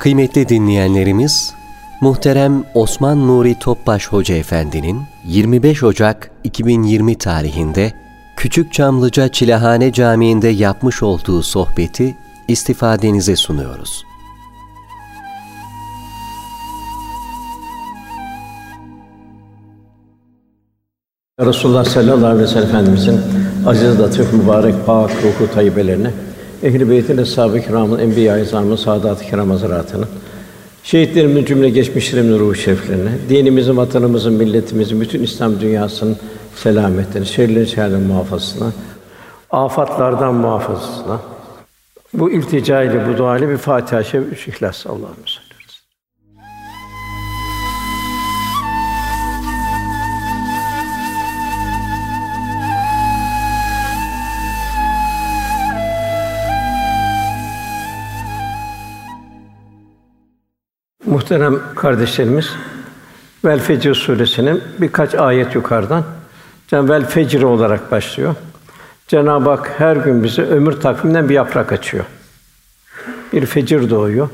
Kıymetli dinleyenlerimiz, muhterem Osman Nuri Topbaş Hoca Efendi'nin 25 Ocak 2020 tarihinde Küçük Çamlıca Çilehane Camii'nde yapmış olduğu sohbeti istifadenize sunuyoruz. Resulullah sallallahu aleyhi ve sellem Efendimizin aziz, latif, mübarek, pak, ruhu tayyibelerine, ehl-i beytin, eshab-ı kiramın, enbiya-i izamın, saadat-ı kiram hazaratına, şehitlerimizin cümle geçmişlerimin ruhu şeriflerine, dinimizin, vatanımızın, milletimizin, bütün İslam dünyasının selametine, şerlerin şerlerin muhafazasına, afatlardan muhafazasına, bu iltica ile, bu dua ile bir Fatiha-i Şerif, üç İhlas Allah'ım Muhterem kardeşlerimiz, Vel Fecr suresinin birkaç ayet yukarıdan Vel Fecr olarak başlıyor. Cenab-ı Hak her gün bize ömür takviminden bir yaprak açıyor. Bir fecir doğuyor.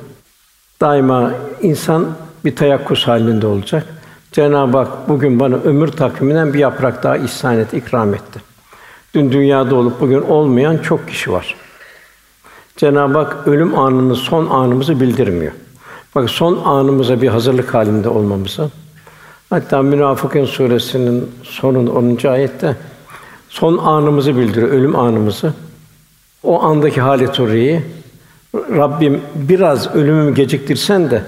Daima insan bir teyakkuz halinde olacak. Cenab-ı Hak bugün bana ömür takviminden bir yaprak daha ihsan etti, ikram etti. Dün dünyada olup bugün olmayan çok kişi var. Cenab-ı Hak ölüm anını, son anımızı bildirmiyor. Bak son anımıza bir hazırlık halinde olmamıza. Hatta Münafıkın suresinin sonun 10. ayette son anımızı bildiriyor, ölüm anımızı. O andaki halet orayı Rabbim biraz ölümümü geciktirsen de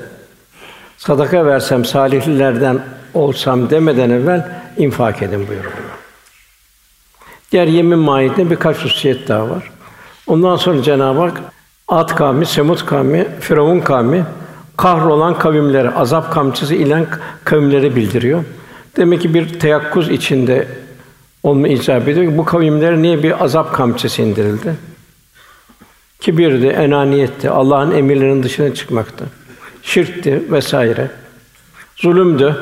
sadaka versem salihlilerden olsam demeden evvel infak edin buyuruyor. Diğer yemin mahiyetinde birkaç hususiyet daha var. Ondan sonra Cenab-ı Hak Ad kavmi, Semud kavmi, Firavun kavmi kahrolan kavimlere, azap kamçısı ilen kavimlere bildiriyor. Demek ki bir teyakkuz içinde olma icap ediyor. Bu kavimlere niye bir azap kamçısı indirildi? Kibirdi, enaniyetti, Allah'ın emirlerinin dışına çıkmaktı. Şirkti vesaire. Zulümdü.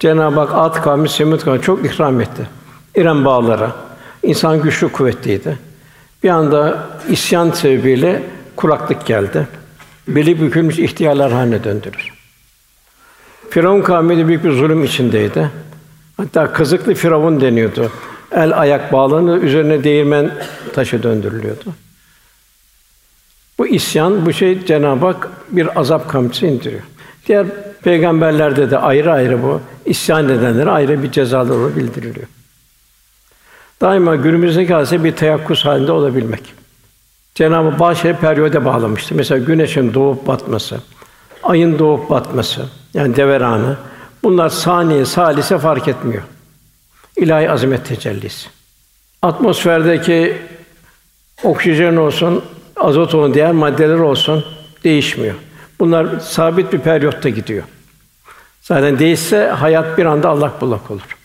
Cenab-ı Hak Ad kavmi, Semud kavmi çok ikram etti. İrem bağlara. İnsan güçlü kuvvetliydi. Bir anda isyan sebebiyle kuraklık geldi beli bükülmüş ihtiyarlar haline döndürür. Firavun kavmi de büyük bir zulüm içindeydi. Hatta kızıklı firavun deniyordu. El ayak bağlanır, üzerine değirmen taşı döndürülüyordu. Bu isyan, bu şey Cenab-ı Hak bir azap kamçısı indiriyor. Diğer peygamberlerde de ayrı ayrı bu isyan edenlere ayrı bir cezalar bildiriliyor. Daima günümüzdeki hadise bir teyakkuz halinde olabilmek. Cenab-ı bazı şeyleri periyode bağlamıştı. Mesela güneşin doğup batması, ayın doğup batması, yani deveranı. Bunlar saniye, salise fark etmiyor. İlahi azamet tecellisi. Atmosferdeki oksijen olsun, azot olsun, diğer maddeler olsun değişmiyor. Bunlar sabit bir periyotta gidiyor. Zaten değişse hayat bir anda allak bullak olur.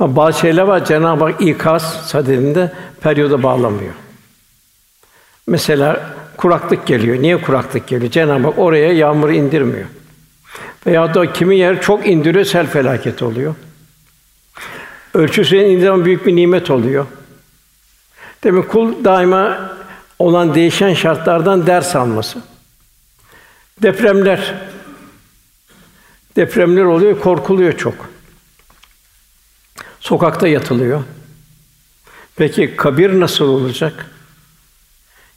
Ama bazı şeyler var Cenab-ı Hak ikaz sadedinde periyoda bağlamıyor. Mesela kuraklık geliyor. Niye kuraklık geliyor? Cenab-ı Hak oraya yağmur indirmiyor. Veya da kimi yer çok indiriyor, sel felaket oluyor. Ölçüsüne indiren büyük bir nimet oluyor. Demek kul daima olan değişen şartlardan ders alması. Depremler depremler oluyor, korkuluyor çok. Sokakta yatılıyor. Peki kabir nasıl olacak?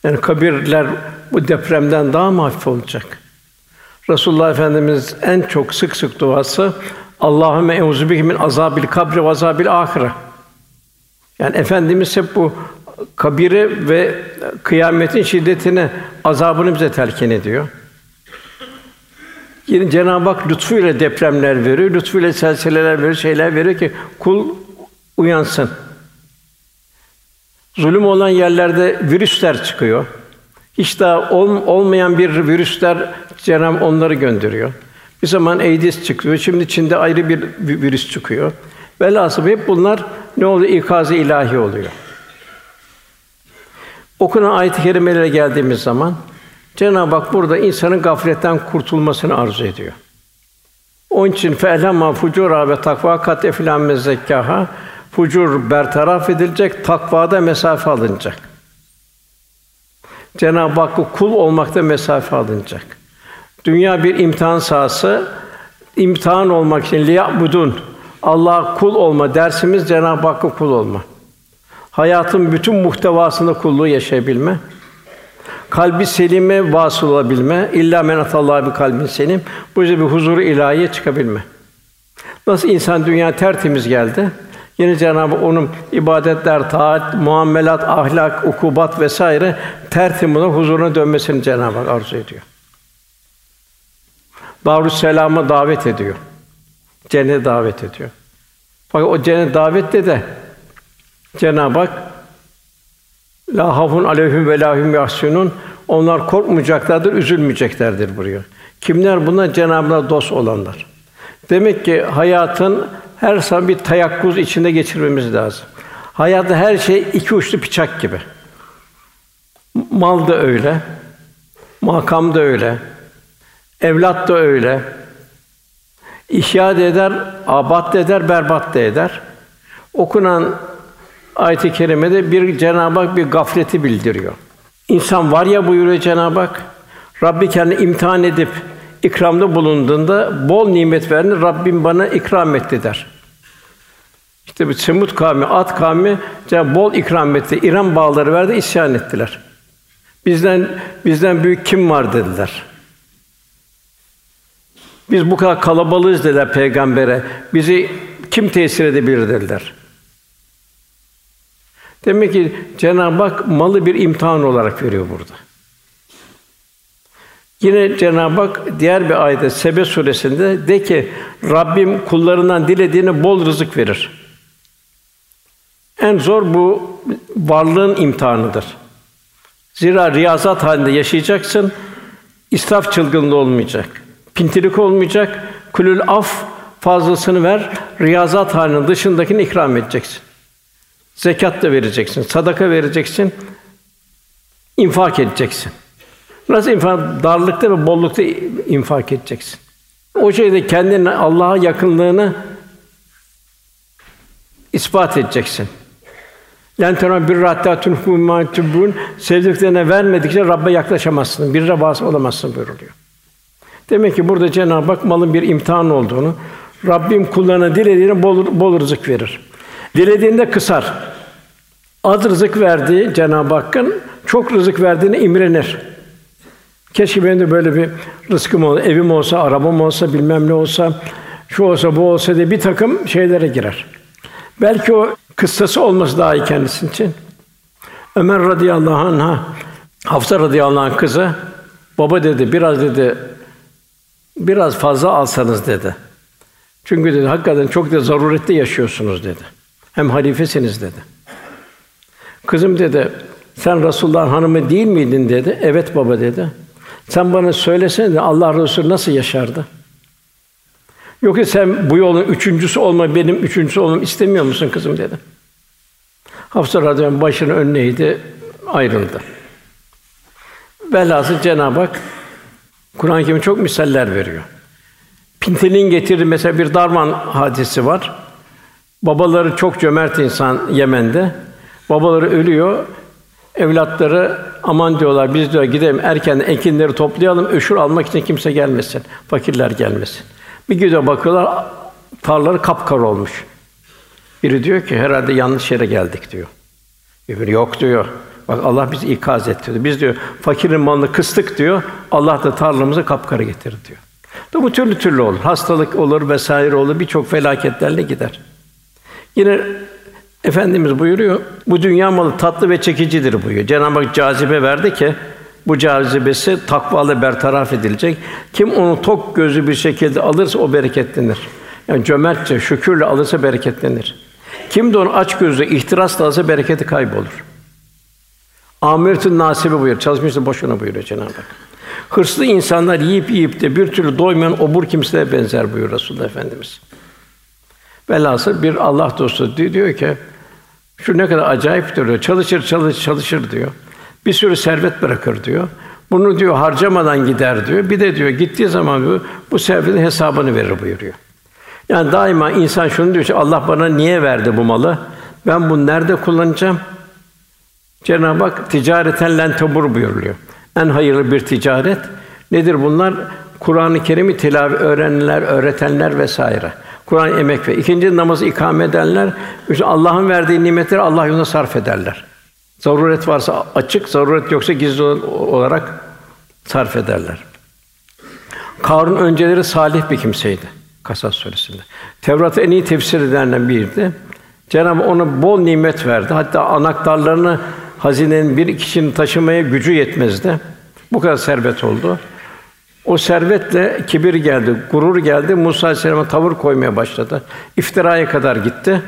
Yani kabirler bu depremden daha mı hafif olacak? Resulullah Efendimiz en çok sık sık duası Allahümme euzu bike min azabil kabri ve azabil ahire. Yani efendimiz hep bu kabiri ve kıyametin şiddetini, azabını bize telkin ediyor. Yine Cenab-ı Hak lütfuyla depremler veriyor, lütfuyla selsileler veriyor, şeyler veriyor ki kul uyansın. Zulüm olan yerlerde virüsler çıkıyor. Hiç daha ol, olmayan bir virüsler Cenab onları gönderiyor. Bir zaman AIDS çıkıyor. Şimdi Çin'de ayrı bir virüs çıkıyor. Velhasıl hep bunlar ne oluyor? İkazı ilahi oluyor. Okunan ayet-i kerimelere geldiğimiz zaman Cenab-ı Hak burada insanın gafletten kurtulmasını arzu ediyor. Onun için fe'lemâ fucura ve takva kat eflân mezzekâha fucur bertaraf edilecek, takvada mesafe alınacak. Cenab-ı Hakk'a kul olmakta mesafe alınacak. Dünya bir imtihan sahası. İmtihan olmak için liyabudun Allah'a kul olma dersimiz Cenab-ı Hakk'a kul olma. Hayatın bütün muhtevasında kulluğu yaşayabilme. Kalbi selime vasıl olabilme. İlla men atallah bir kalbin selim. Bu yüzden bir huzuru ilahiye çıkabilme. Nasıl insan dünya tertemiz geldi? Yine Cenab-ı onun ibadetler, taat, muamelat, ahlak, ukubat vesaire tertemiz huzuruna dönmesini Cenab-ı Hak arzu ediyor. Darüsselam'a davet ediyor. Cennete davet ediyor. Fakat o cennet davette de Cenab-ı Hak La hafun aleyhim ve lahum yahsunun onlar korkmayacaklardır, üzülmeyeceklerdir buraya. Kimler bunlar? Cenab-ı dost olanlar. Demek ki hayatın her zaman bir tayakkuz içinde geçirmemiz lazım. Hayatta her şey iki uçlu bıçak gibi. Mal da öyle, makam da öyle, evlat da öyle. İhya eder, abat eder, berbat da eder. Okunan ayet-i kerimede bir Cenab-ı Hak bir gafleti bildiriyor. İnsan var ya buyuruyor Cenab-ı Hak, Rabbi kendini imtihan edip ikramda bulunduğunda bol nimet verdi. Rabbim bana ikram etti der. İşte bu Semut kavmi, At kavmi Cenab bol ikram etti. İran bağları verdi, isyan ettiler. Bizden bizden büyük kim var dediler. Biz bu kadar kalabalığız dediler peygambere. Bizi kim tesir edebilir dediler. Demek ki Cenab-ı Hak malı bir imtihan olarak veriyor burada. Yine Cenab-ı Hak diğer bir ayette Sebe suresinde de ki Rabbim kullarından dilediğine bol rızık verir. En zor bu varlığın imtihanıdır. Zira riyazat halinde yaşayacaksın, israf çılgınlığı olmayacak, pintilik olmayacak, kulül af fazlasını ver, riyazat halinin dışındakini ikram edeceksin. Zekat da vereceksin, sadaka vereceksin, infak edeceksin. Nasıl infak? Darlıkta ve bollukta infak edeceksin. O şeyde kendine Allah'a yakınlığını ispat edeceksin. Len tena bir hatta tunfu mâtubun sevdiklerine vermedikçe Rabbe yaklaşamazsın. Bir vasıl olamazsın buyuruluyor. Demek ki burada Cenab-ı Hak malın bir imtihan olduğunu, Rabbim kullarına dilediğini bol, bol rızık verir. Dilediğinde kısar. Az rızık verdiği Cenab-ı Hakk'ın çok rızık verdiğine imrenir. Keşke benim de böyle bir rızkım olsa, evim olsa, arabam olsa, bilmem ne olsa, şu olsa, bu olsa diye bir takım şeylere girer. Belki o kıssası olması daha iyi kendisi için. Ömer radıyallahu anh'a Hafsa radıyallahu anh kızı baba dedi biraz dedi biraz fazla alsanız dedi. Çünkü dedi hakikaten çok da zarurette yaşıyorsunuz dedi. Hem halifesiniz dedi. Kızım dedi sen Resulullah'ın hanımı değil miydin dedi. Evet baba dedi. Sen bana söylesene de Allah Resulü nasıl yaşardı? Yoksa sen bu yolun üçüncüsü olma, benim üçüncüsü olmam istemiyor musun kızım dedi. Hafsa radıyallahu başını önüne eğdi, ayrıldı. Velhasıl Cenab-ı Hak Kur'an-ı Kerim çok misaller veriyor. Pintelin getirdiği mesela bir darman hadisi var. Babaları çok cömert insan Yemen'de. Babaları ölüyor. Evlatları aman diyorlar biz diyor gidelim erken ekinleri toplayalım öşür almak için kimse gelmesin. Fakirler gelmesin. Bir gidiyor bakıyorlar tarlaları kapkar olmuş. Biri diyor ki herhalde yanlış yere geldik diyor. Öbürü yok diyor. Bak Allah bizi ikaz etti diyor. Biz diyor fakirin malını kıstık diyor. Allah da tarlamızı kapkara getirdi diyor. Da bu türlü türlü olur. Hastalık olur vesaire olur. Birçok felaketlerle gider. Yine Efendimiz buyuruyor, bu dünya malı tatlı ve çekicidir buyuruyor. Cenab-ı Hak cazibe verdi ki bu cazibesi takvalı bertaraf edilecek. Kim onu tok gözü bir şekilde alırsa o bereketlenir. Yani cömertçe, şükürle alırsa bereketlenir. Kim de onu aç gözle, ihtirasla alırsa bereketi kaybolur. Amiretün nasibi buyuruyor. Çalışmışsa boşuna buyuruyor Cenab-ı Hak. Hırslı insanlar yiyip yiyip de bir türlü doymayan obur kimseye benzer buyuruyor Resulullah Efendimiz. Velhasıl bir Allah dostu diyor ki şu ne kadar acayip diyor. Çalışır, çalışır, çalışır diyor. Bir sürü servet bırakır diyor. Bunu diyor harcamadan gider diyor. Bir de diyor gittiği zaman diyor, bu servetin hesabını verir buyuruyor. Yani daima insan şunu diyor ki Allah bana niye verdi bu malı? Ben bunu nerede kullanacağım? Cenab-ı Hak ticareten len tebur buyuruyor. En hayırlı bir ticaret nedir bunlar? Kur'an-ı Kerim'i tilavet öğrenenler, öğretenler vesaire. Kur'an emek ve ikinci namazı ikame edenler, Allah'ın verdiği nimetleri Allah yolunda sarf ederler. Zaruret varsa açık, zaruret yoksa gizli olarak sarf ederler. Karun önceleri salih bir kimseydi. Kasas suresinde. Tevrat'ı en iyi tefsir edenlerden biriydi. Cenab-ı ona bol nimet verdi. Hatta anahtarlarını hazinenin bir kişinin taşımaya gücü yetmezdi. Bu kadar servet oldu. O servetle kibir geldi, gurur geldi. Musa Aleyhisselam'a tavır koymaya başladı. İftiraya kadar gitti.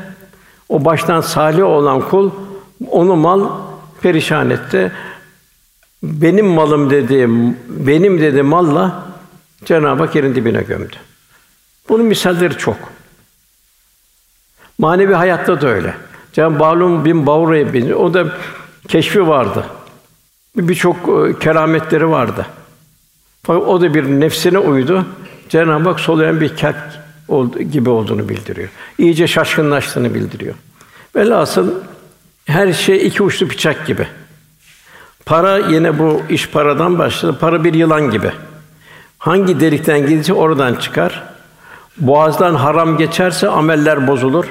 O baştan salih olan kul onu mal perişan etti. Benim malım dedi, benim dedi malla Cenab-ı Hak yerin dibine gömdü. Bunun misalleri çok. Manevi hayatta da öyle. Cenab-ı Balum bin Bavra'ya bin, o da keşfi vardı. Birçok e, kerametleri vardı. Fakat o da bir nefsine uydu. Cenab-ı Hak soluyan bir kelp gibi olduğunu bildiriyor. İyice şaşkınlaştığını bildiriyor. Velhasıl her şey iki uçlu bıçak gibi. Para yine bu iş paradan başladı. Para bir yılan gibi. Hangi delikten gidince oradan çıkar. Boğazdan haram geçerse ameller bozulur.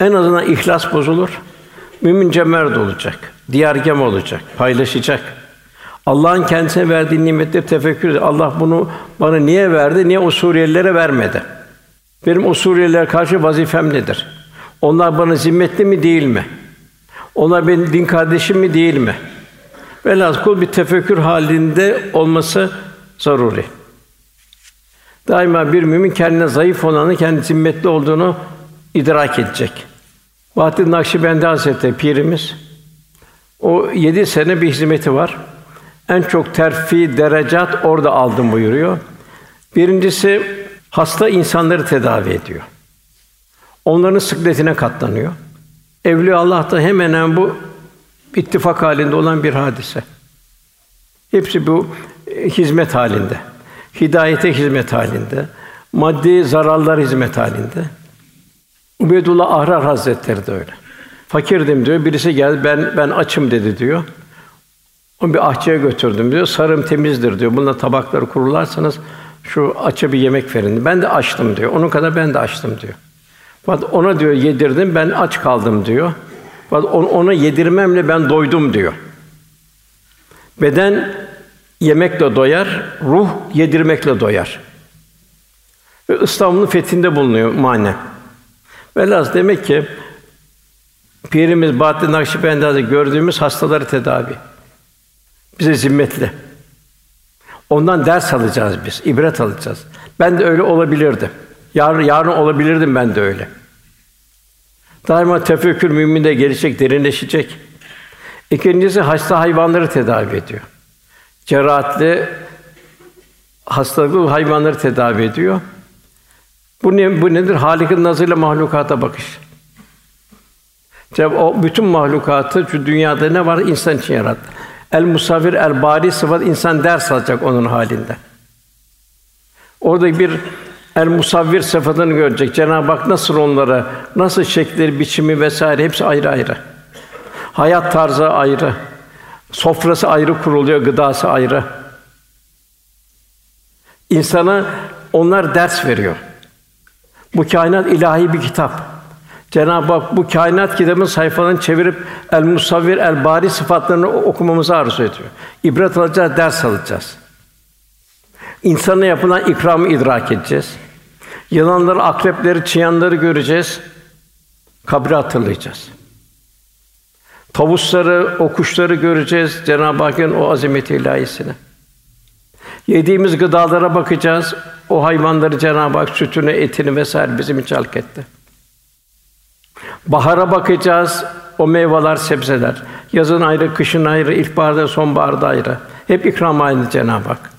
En azından ihlas bozulur. Mümin cömert olacak. Diyargem olacak, paylaşacak. Allah'ın kendisine verdiği nimetleri tefekkür edecek. Allah bunu bana niye verdi? Niye o Suriyelilere vermedi? Benim o Suriyelilere karşı vazifem nedir? Onlar bana zimmetli mi değil mi? Onlar benim din kardeşim mi değil mi? Velhâsıl kul bir tefekkür halinde olması zaruri. Daima bir mümin kendine zayıf olanı, kendi zimmetli olduğunu idrak edecek. Bahattin Nakşibendi Hazretleri pirimiz o yedi sene bir hizmeti var. En çok terfi derecat orada aldım buyuruyor. Birincisi hasta insanları tedavi ediyor. Onların sıkletine katlanıyor. Evliya Allah'ta hemen hemen bu ittifak halinde olan bir hadise. Hepsi bu e, hizmet halinde. Hidayete hizmet halinde. Maddi zararlar hizmet halinde. Ubeydullah Ahrar Hazretleri de öyle. Fakirdim diyor. Birisi geldi ben ben açım dedi diyor. Onu bir ahçıya götürdüm diyor. Sarım temizdir diyor. Bununla tabakları kurularsanız şu aça bir yemek verin. Ben de açtım diyor. Onun kadar ben de açtım diyor. Fakat ona diyor yedirdim, ben aç kaldım diyor. Fakat ona yedirmemle ben doydum diyor. Beden yemekle doyar, ruh yedirmekle doyar. Ve İstanbul'un fethinde bulunuyor mane. Velhâsıl demek ki Pirimiz Bahattin Nakşibendi gördüğümüz hastaları tedavi. Bize zimmetli. Ondan ders alacağız biz, ibret alacağız. Ben de öyle olabilirdim. Yarın, yarın olabilirdim ben de öyle. Daima tefekkür müminde gelişecek, derinleşecek. İkincisi hasta hayvanları tedavi ediyor. Cerahatli hastalıklı hayvanları tedavi ediyor. Bu ne bu nedir? Halik'in nazıyla mahlukata bakış. Cenab o bütün mahlukatı şu dünyada ne var insan için yarattı. El musavvir el bari sıfat insan ders alacak onun halinde. Orada bir el musavvir sıfatını görecek. Cenab-ı Hak nasıl onlara, nasıl şekilleri, biçimi vesaire hepsi ayrı ayrı. Hayat tarzı ayrı. Sofrası ayrı kuruluyor, gıdası ayrı. İnsana onlar ders veriyor. Bu kainat ilahi bir kitap. Cenab-ı Hak bu kainat kitabının sayfalarını çevirip el musavvir el bari sıfatlarını okumamızı arzu ediyor. İbret alacağız, ders alacağız. İnsana yapılan ikramı idrak edeceğiz. Yılanları, akrepleri, çıyanları göreceğiz. Kabri hatırlayacağız. Tavusları, o kuşları göreceğiz. Cenab-ı Hakk'ın o azameti ilahisini. Yediğimiz gıdalara bakacağız. O hayvanları Cenab-ı Hak sütünü, etini vesaire bizim için halk etti. Bahara bakacağız. O meyveler, sebzeler. Yazın ayrı, kışın ayrı, ilkbaharda, sonbaharda ayrı. Hep ikram aynı Cenab-ı Hak.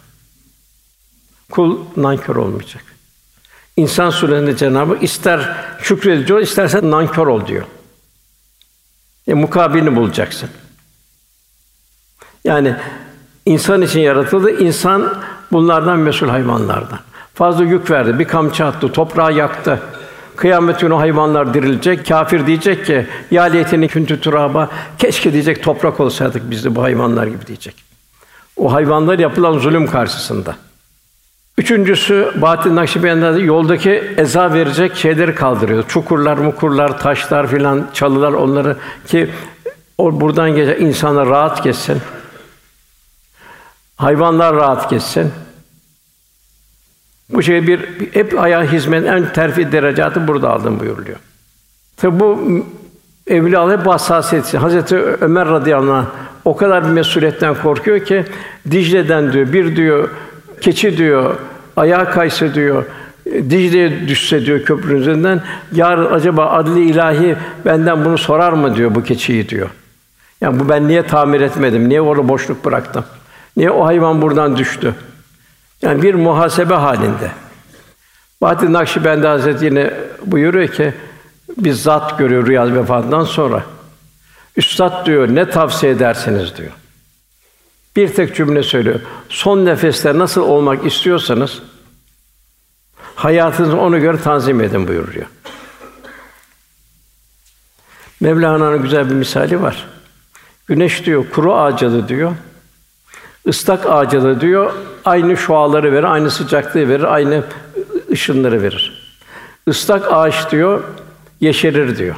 Kul nankör olmayacak. İnsan suresinde Cenab-ı Hak ister şükredici ol, istersen nankör ol diyor. E, mukabilini bulacaksın. Yani insan için yaratıldı. İnsan bunlardan mesul hayvanlardan. Fazla yük verdi. Bir kamçı attı, toprağı yaktı. Kıyamet günü hayvanlar dirilecek. Kafir diyecek ki ya leyteni küntü turaba keşke diyecek toprak olsaydık biz de bu hayvanlar gibi diyecek. O hayvanlar yapılan zulüm karşısında. Üçüncüsü Bahattin Nakşibendi'de yoldaki eza verecek şeyleri kaldırıyor. Çukurlar, mukurlar, taşlar filan, çalılar onları ki o buradan gelecek insanlar rahat geçsin. Hayvanlar rahat geçsin. Bu şey bir hep ayağa hizmet en terfi derecatı burada aldım buyuruluyor. Tabi bu evliyalar hep hassasiyet. Hazreti Ömer radıyallahu anh o kadar bir mesuliyetten korkuyor ki Dicle'den diyor bir diyor keçi diyor ayağa kaysa diyor Dicle'ye düşse diyor köprünün üzerinden yarın acaba adli ilahi benden bunu sorar mı diyor bu keçiyi diyor. Yani bu ben niye tamir etmedim? Niye orada boşluk bıraktım? Niye o hayvan buradan düştü? Yani bir muhasebe halinde. Bahattin Nakşibendi Hazretleri buyuruyor ki bir zat görüyor rüya vefatından sonra. Üstad diyor ne tavsiye edersiniz diyor. Bir tek cümle söylüyor. Son nefeste nasıl olmak istiyorsanız hayatınızı ona göre tanzim edin buyuruyor. Mevlana'nın güzel bir misali var. Güneş diyor kuru ağacalı diyor. Islak ağacalı diyor. Aynı şuaları verir, aynı sıcaklığı verir, aynı ışınları verir. Islak ağaç diyor yeşerir diyor.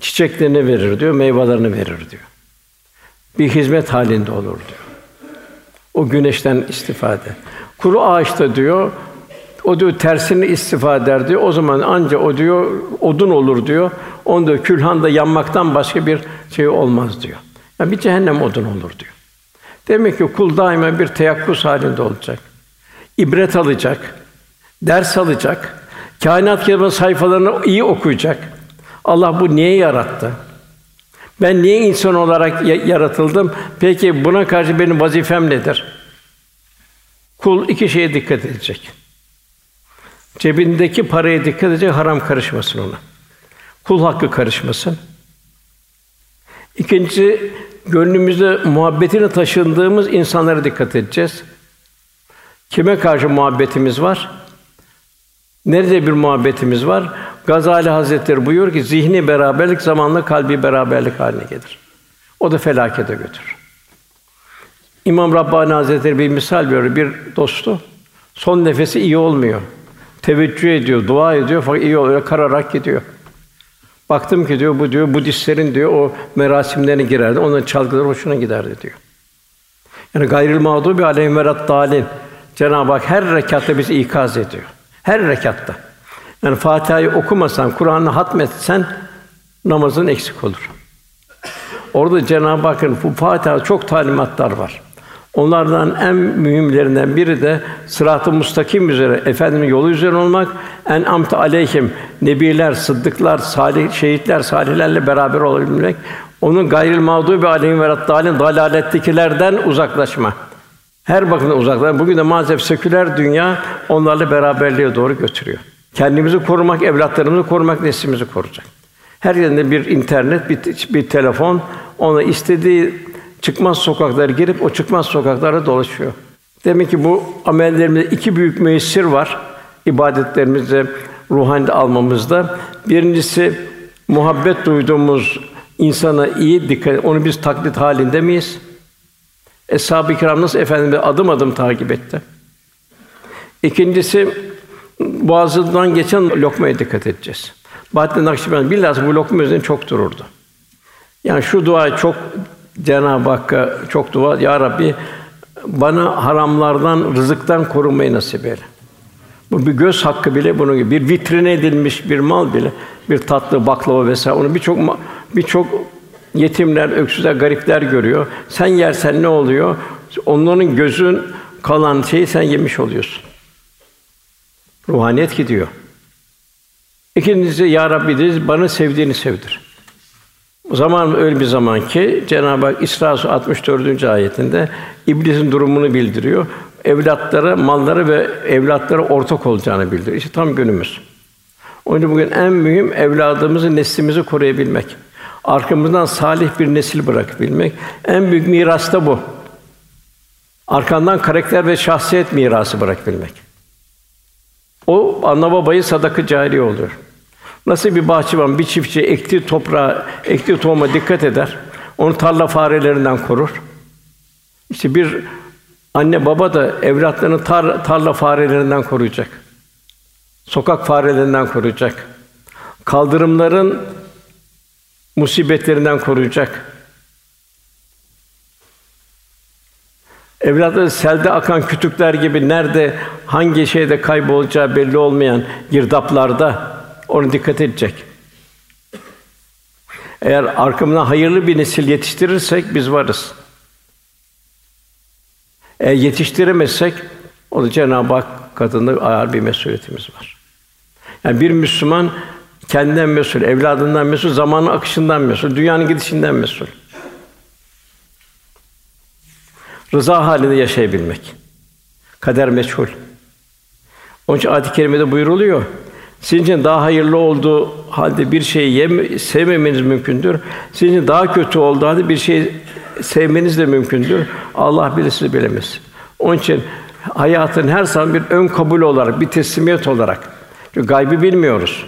Çiçeklerini verir diyor, meyvelerini verir diyor. Bir hizmet halinde olur diyor. O güneşten istifade. Kuru ağaçta diyor, o diyor tersini istifade eder diyor. O zaman anca o diyor odun olur diyor. Onda külhanda yanmaktan başka bir şey olmaz diyor. Yani bir cehennem odun olur diyor. Demek ki kul daima bir teyakkuz halinde olacak. İbret alacak, ders alacak, kainat kitabı sayfalarını iyi okuyacak. Allah bu niye yarattı? Ben niye insan olarak yaratıldım? Peki buna karşı benim vazifem nedir? Kul iki şeye dikkat edecek. Cebindeki paraya dikkat edecek, haram karışmasın ona. Kul hakkı karışmasın. İkincisi, gönlümüzde muhabbetini taşındığımız insanlara dikkat edeceğiz. Kime karşı muhabbetimiz var? Nerede bir muhabbetimiz var? Gazali Hazretleri buyuruyor ki zihni beraberlik zamanla kalbi beraberlik haline gelir. O da felakete götürür. İmam Rabbani Hazretleri bir misal veriyor. Bir dostu son nefesi iyi olmuyor. Teveccüh ediyor, dua ediyor fakat iyi oluyor, kararak gidiyor. Baktım ki diyor bu diyor Budistlerin diyor o merasimlerine girerdi. Onların çalgıları hoşuna giderdi diyor. Yani gayril mağdubi aleyhim verat dalin. Cenab-ı Hak her rekatta bizi ikaz ediyor. Her rekatta. Yani Fatiha'yı okumasan, Kur'an'ı hatmetsen namazın eksik olur. Orada Cenab-ı Hakk'ın bu Fatiha çok talimatlar var. Onlardan en mühimlerinden biri de sırat-ı mustakim üzere efendimin yolu üzerine olmak. En amte aleyhim nebiler, sıddıklar, salih şehitler, salihlerle beraber olabilmek. Onun gayril mağdubi aleyhim ve raddalin dalalettekilerden uzaklaşma. Her bakımdan uzaklaşma. Bugün de maalesef seküler dünya onlarla beraberliğe doğru götürüyor. Kendimizi korumak, evlatlarımızı korumak, neslimizi koruyacak. Her yerinde bir internet, bir, bir telefon, ona istediği çıkmaz sokaklara girip o çıkmaz sokaklara dolaşıyor. Demek ki bu amellerimizde iki büyük müessir var ibadetlerimizde, ruhani almamızda. Birincisi muhabbet duyduğumuz insana iyi dikkat, onu biz taklit halinde miyiz? Eshab-ı Kiram nasıl efendimizi adım adım takip etti? İkincisi boğazından geçen lokmaya dikkat edeceğiz. Bahattin Nakşibendi bilhassa bu lokma üzerinde çok dururdu. Yani şu dua çok Cenab-ı Hakk'a çok dua ya Rabbi bana haramlardan, rızıktan korumayı nasip eyle. Bu bir göz hakkı bile bunun gibi bir vitrine edilmiş bir mal bile bir tatlı baklava vesaire onu birçok birçok yetimler, öksüzler, garipler görüyor. Sen yersen ne oluyor? Onların gözün kalan şeyi sen yemiş oluyorsun. Ruhaniyet gidiyor. İkincisi ya Rabbi deriz, bana sevdiğini sevdir. Zaman öyle bir zaman ki Cenab-ı Hak İsra 64. ayetinde iblisin durumunu bildiriyor. Evlatlara, malları ve evlatlara ortak olacağını bildiriyor. İşte tam günümüz. Onun için bugün en mühim evladımızı, neslimizi koruyabilmek. Arkamızdan salih bir nesil bırakabilmek. En büyük miras da bu. Arkandan karakter ve şahsiyet mirası bırakabilmek. O ana babayı sadaka cari oluyor. Nasıl bir bahçıvan bir çiftçi ektiği toprağa, ektiği tohuma dikkat eder. Onu tarla farelerinden korur. İşte bir anne baba da evlatlarını tar, tarla farelerinden koruyacak. Sokak farelerinden koruyacak. Kaldırımların musibetlerinden koruyacak. Evlatları selde akan kütükler gibi nerede hangi şeyde kaybolacağı belli olmayan girdaplarda onu dikkat edecek. Eğer arkamdan hayırlı bir nesil yetiştirirsek biz varız. Eğer yetiştiremezsek o da Cenab-ı Hak katında ağır bir mesuliyetimiz var. Yani bir Müslüman kendinden mesul, evladından mesul, zamanın akışından mesul, dünyanın gidişinden mesul. Rıza halinde yaşayabilmek. Kader meçhul. Onun için ayet-i kerimede buyuruluyor. Sizin için daha hayırlı olduğu halde bir şeyi yem, sevmemeniz mümkündür. Sizin için daha kötü olduğu halde bir şeyi sevmeniz de mümkündür. Allah bilir bilemez. Onun için hayatın her zaman bir ön kabul olarak, bir teslimiyet olarak. Çünkü gaybı bilmiyoruz.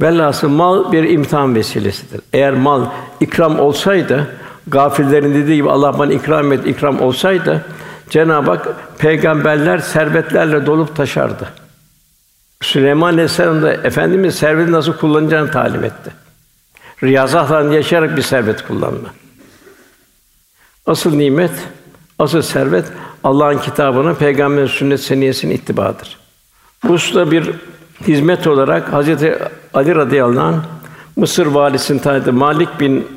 Velhasıl mal bir imtihan vesilesidir. Eğer mal ikram olsaydı, gafillerin dediği gibi Allah bana ikram et, ikram olsaydı, Cenab-ı Hak peygamberler servetlerle dolup taşardı. Süleyman Aleyhisselam da Efendimiz serveti nasıl kullanacağını talim etti. Riyazatla yaşayarak bir servet kullanma. Asıl nimet, asıl servet Allah'ın kitabına, peygamberin sünnet seniyesinin ittibadır. Bu da bir hizmet olarak Hazreti Ali radıyallahu anh Mısır valisinin tanıdığı Malik bin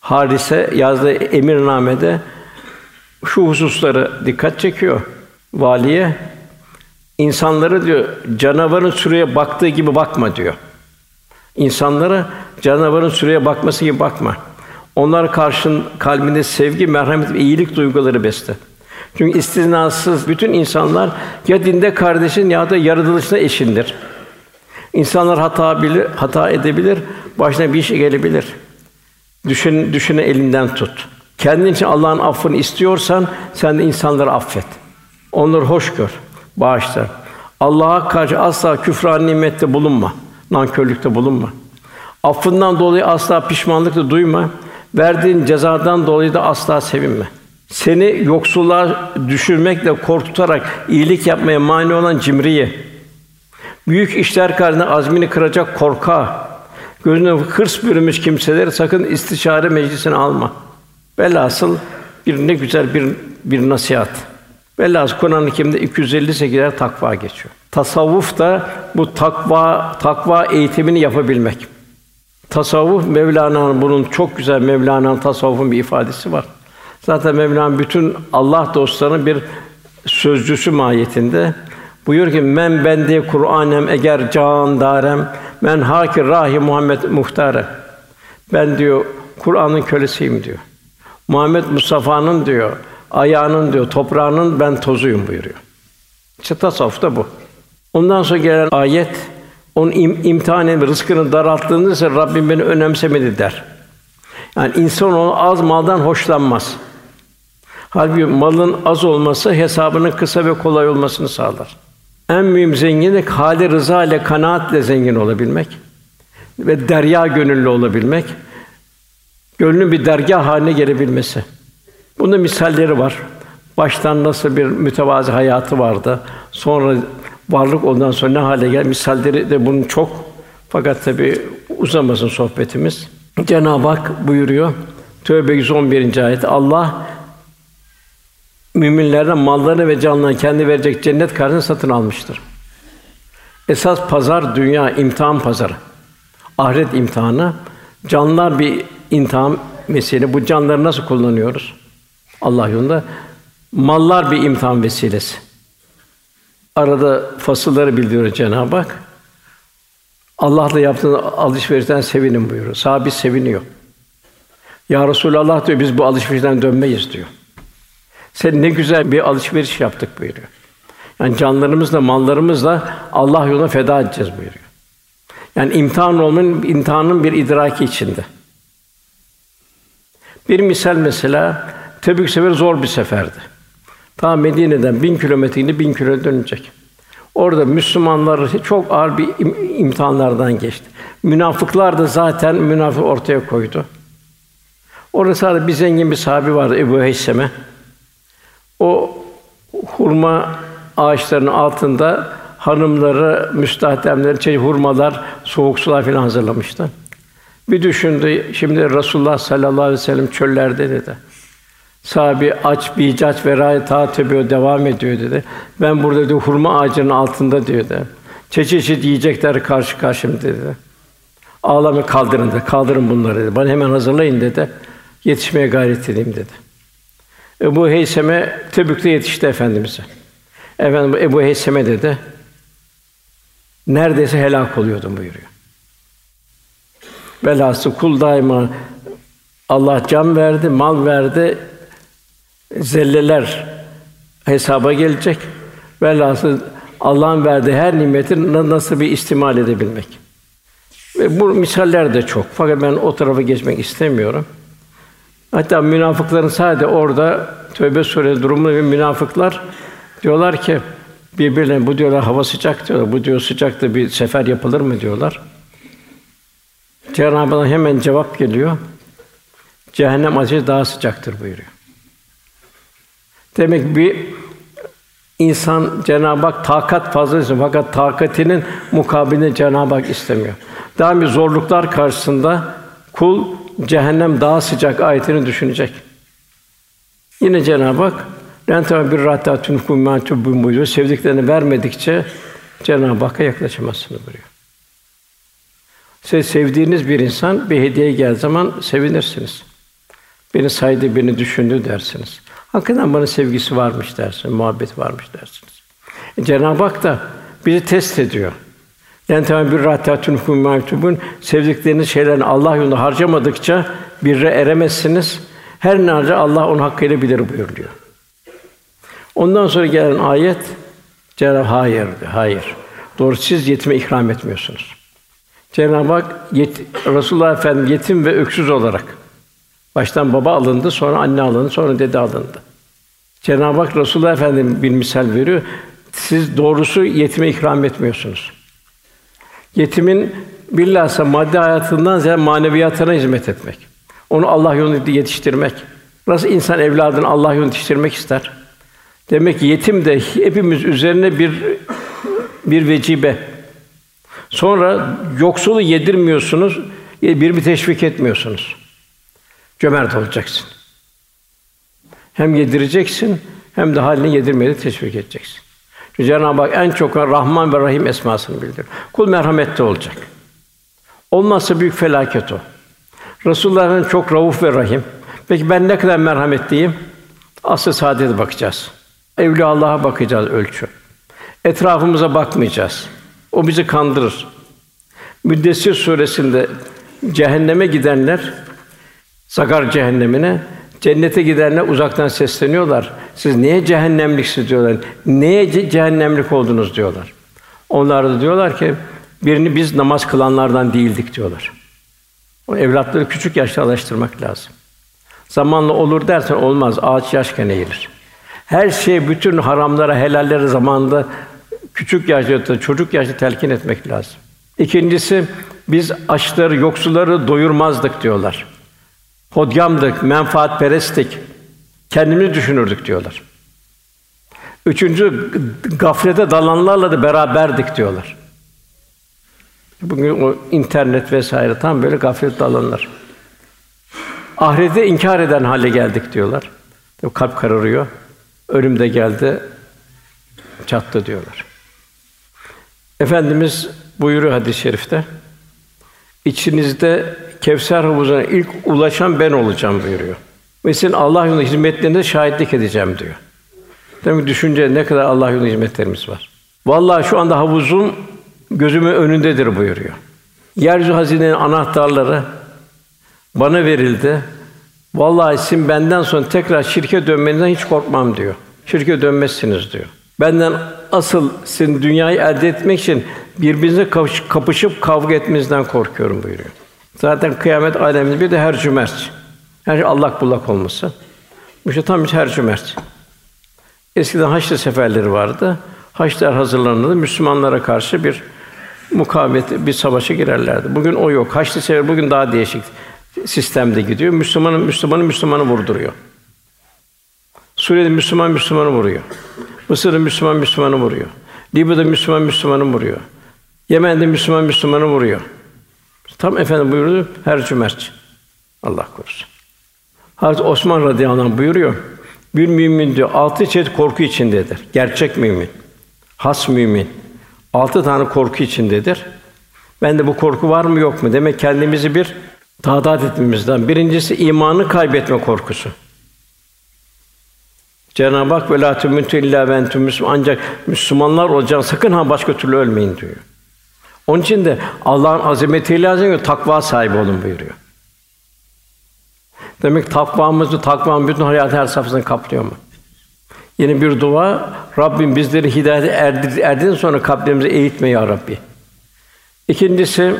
Harise yazdığı emirnamede şu hususları dikkat çekiyor. Valiye insanları diyor canavarın süreye baktığı gibi bakma diyor. İnsanlara canavarın süreye bakması gibi bakma. Onlar karşın kalbinde sevgi, merhamet ve iyilik duyguları besle. Çünkü istisnasız bütün insanlar ya dinde kardeşin ya da yaratılışına eşindir. İnsanlar hata bilir, hata edebilir, başına bir şey gelebilir. Düşün, düşüne elinden tut. Kendin için Allah'ın affını istiyorsan sen de insanları affet. Onları hoş gör, bağışla. Allah'a karşı asla küfran nimette bulunma, nankörlükte bulunma. Affından dolayı asla pişmanlık da duyma. Verdiğin cezadan dolayı da asla sevinme. Seni yoksulluğa düşürmekle korkutarak iyilik yapmaya mani olan cimriye, büyük işler karşısında azmini kıracak korka, gözüne hırs bürümüş kimseleri sakın istişare meclisine alma. Velhasıl bir ne güzel bir bir nasihat. Velhasıl Kur'an-ı Kerim'de 258'er takva geçiyor. Tasavvuf da bu takva takva eğitimini yapabilmek. Tasavvuf Mevlana'nın bunun çok güzel Mevlana'nın tasavvufun bir ifadesi var. Zaten Mevlana bütün Allah dostlarının bir sözcüsü mahiyetinde buyur ki men bende Kur'anem eğer can darem men hakir rahi Muhammed muhtare. Ben diyor Kur'an'ın kölesiyim diyor. Muhammed Mustafa'nın diyor ayağının diyor toprağının ben tozuyum buyuruyor. İşte tasavvuf da bu. Ondan sonra gelen ayet onun im, imtihanın rızkını daralttığında ise Rabbim beni önemsemedi der. Yani insan onu az maldan hoşlanmaz. Halbuki malın az olması hesabının kısa ve kolay olmasını sağlar. En mühim zenginlik hali rıza ile kanaatle zengin olabilmek ve derya gönüllü olabilmek. Gönlün bir dergah haline gelebilmesi. Bunda misalleri var. Baştan nasıl bir mütevazi hayatı vardı. Sonra varlık ondan sonra ne hale gel misalleri de bunun çok. Fakat tabi uzamasın sohbetimiz. Cenab-ı Hak buyuruyor. Tövbe 111. ayet. Allah müminlerden mallarını ve canlarını kendi verecek cennet karşılığında satın almıştır. Esas pazar dünya imtihan pazarı. Ahiret imtihanı. Canlar bir imtihan mesele. Bu canları nasıl kullanıyoruz? Allah yolunda. Mallar bir imtihan vesilesi. Arada fasılları bildiriyor Cenab-ı Hak. Allah'la yaptığın alışverişten sevinin buyuruyor. Sahabi seviniyor. Ya Resulallah diyor biz bu alışverişten dönmeyiz diyor. Sen ne güzel bir alışveriş yaptık buyuruyor. Yani canlarımızla, mallarımızla Allah yoluna feda edeceğiz buyuruyor. Yani imtihan olmanın imtihanın bir idraki içinde. Bir misal mesela Tebük seferi zor bir seferdi. Ta Medine'den bin kilometre bin kilometre dönecek. Orada Müslümanlar çok ağır bir imtihanlardan geçti. Münafıklar da zaten münafık ortaya koydu. Orada sadece bir zengin bir sahibi vardı Ebu Heyseme. O hurma ağaçlarının altında hanımları, müstahdemleri, çeşitli hurmalar, soğuk sular filan hazırlamıştı. Bir düşündü, şimdi Resulullah sallallahu aleyhi ve sellem çöllerde dedi. Sahabi aç, bicaç ve rây taatübü devam ediyor dedi. Ben burada dedi, hurma ağacının altında diyor dedi. Çeşit yiyecekler karşı karşım dedi. Ağlamı kaldırın dedi. Kaldırın bunları dedi. Bana hemen hazırlayın dedi. Yetişmeye gayret edeyim dedi. Ebu Heyseme Tebük'te yetişti efendimize. Efendim Ebu Heyseme dedi. Neredeyse helak oluyordum buyuruyor. Velhasıl kul daima Allah can verdi, mal verdi. Zelleler hesaba gelecek. Velhasıl Allah'ın verdiği her nimeti nasıl bir istimal edebilmek. Ve bu misaller de çok. Fakat ben o tarafa geçmek istemiyorum. Hatta münafıkların sadece orada Tövbe Suresi durumu ve münafıklar diyorlar ki birbirlerine bu diyorlar hava sıcak diyorlar. Bu diyor sıcakta bir sefer yapılır mı diyorlar. Cenab-ı Allah hemen cevap geliyor. Cehennem ateşi daha sıcaktır buyuruyor. Demek bir insan Cenab-ı Hak takat fazla fakat takatinin mukabilini Cenab-ı Hak istemiyor. Bir zorluklar karşısında kul cehennem daha sıcak ayetini düşünecek. Yine Cenab-ı Hak Lentâ bir râtâtun kummâtû buyuruyor. Sevdiklerini vermedikçe Cenab-ı Hakk'a yaklaşamazsınız buyuruyor. Siz sevdiğiniz bir insan bir hediye gel zaman sevinirsiniz. Beni saydı, beni düşündü dersiniz. Hakikaten bana sevgisi varmış dersiniz, muhabbet varmış dersiniz. E, Cenab-ı Hak da bizi test ediyor. Lentâ bir râtâtun kummâtûbun sevdikleriniz şeylerini Allah yolunda harcamadıkça birre eremezsiniz. Her nerede Allah onun hakkıyla bilir buyuruyor. Ondan sonra gelen ayet Cenab-ı hayır, hayır. Doğru siz yetime ikram etmiyorsunuz. Cenab-ı Hak yet, Resulullah Efendimiz yetim ve öksüz olarak baştan baba alındı, sonra anne alındı, sonra dede alındı. Cenab-ı Hak Resulullah Efendimiz bir misal veriyor. Siz doğrusu yetime ikram etmiyorsunuz. Yetimin bilhassa maddi hayatından ziyade maneviyatına hizmet etmek. Onu Allah yolunda yetiştirmek. Nasıl insan evladını Allah yolunda yetiştirmek ister? Demek ki yetim de hepimiz üzerine bir bir vecibe. Sonra yoksulu yedirmiyorsunuz, bir teşvik etmiyorsunuz. Cömert olacaksın. Hem yedireceksin, hem de halini yedirmeye teşvik edeceksin. Çünkü Cenab-ı Hak en çok Rahman ve Rahim esmasını bildiriyor. Kul merhametli olacak. Olmazsa büyük felaket o. Resulullah'ın çok rauf ve rahim. Peki ben ne kadar merhametliyim? Asıl saadete bakacağız. Evliya Allah'a bakacağız ölçü. Etrafımıza bakmayacağız. O bizi kandırır. Müddessir suresinde cehenneme gidenler Sakar cehennemine cennete gidenler uzaktan sesleniyorlar. Siz niye cehennemliksiniz diyorlar. Niye cehennemlik oldunuz diyorlar. Onlar da diyorlar ki birini biz namaz kılanlardan değildik diyorlar. O evlatları küçük yaşta alıştırmak lazım. Zamanla olur dersen olmaz. Ağaç yaşken eğilir. Her şey bütün haramlara, helallere zamanında küçük yaşta, çocuk yaşta telkin etmek lazım. İkincisi biz açları, yoksulları doyurmazdık diyorlar. Hodyamdık, menfaatperesttik. Kendimizi düşünürdük diyorlar. Üçüncü gaflete dalanlarla da beraberdik diyorlar. Bugün o internet vesaire tam böyle gaflet dalanlar. Ahirete inkar eden hale geldik diyorlar. Kalp kararıyor. Ölüm de geldi, çattı diyorlar. Efendimiz buyuruyor hadis-i şerifte. İçinizde Kevser havuzuna ilk ulaşan ben olacağım buyuruyor. Sizin Allah yolunda hizmetlerine şahitlik edeceğim diyor. Demek düşünce ne kadar Allah yolunda hizmetlerimiz var. Vallahi şu anda havuzun gözümün önündedir buyuruyor. Yeryüzü hazinenin anahtarları bana verildi. Vallahi sizin benden sonra tekrar şirke dönmenizden hiç korkmam diyor. Şirke dönmezsiniz diyor. Benden asıl sizin dünyayı elde etmek için birbirinize kapışıp kavga etmenizden korkuyorum buyuruyor. Zaten kıyamet aleminde bir de her cümert. Her şey Allah bullak olması. Bu işte tam her cümert. Eskiden haçlı seferleri vardı. Haçlar hazırlanırdı. Müslümanlara karşı bir mukavemet, bir savaşa girerlerdi. Bugün o yok. Haçlı sefer bugün daha değişik sistemde gidiyor. Müslümanın Müslümanı Müslümanı vurduruyor. Suriye'de Müslüman Müslümanı vuruyor. Mısır'da Müslüman Müslümanı vuruyor. Libya'da Müslüman Müslümanı vuruyor. Yemen'de Müslüman Müslümanı vuruyor. Tam efendim buyurdu her cümerç. Allah korusun. Hazreti Osman radıyallahu anh buyuruyor. Bir mümin diyor altı çeşit korku içindedir. Gerçek mümin. Has mümin. Altı tane korku içindedir. Ben de bu korku var mı yok mu? Demek kendimizi bir tadat etmemizden. Birincisi imanı kaybetme korkusu. Cenab-ı Hak ve la tümütü entüm ancak Müslümanlar olacak sakın ha başka türlü ölmeyin diyor. Onun için de Allah'ın azametiyle lazım takva sahibi olun buyuruyor. Demek takvamızı, takvanın bütün hayat her safhasını kaplıyor mu? Yeni bir dua, Rabbim bizleri hidayete erdir, erdin sonra kalplerimizi eğitme ya Rabbi. İkincisi,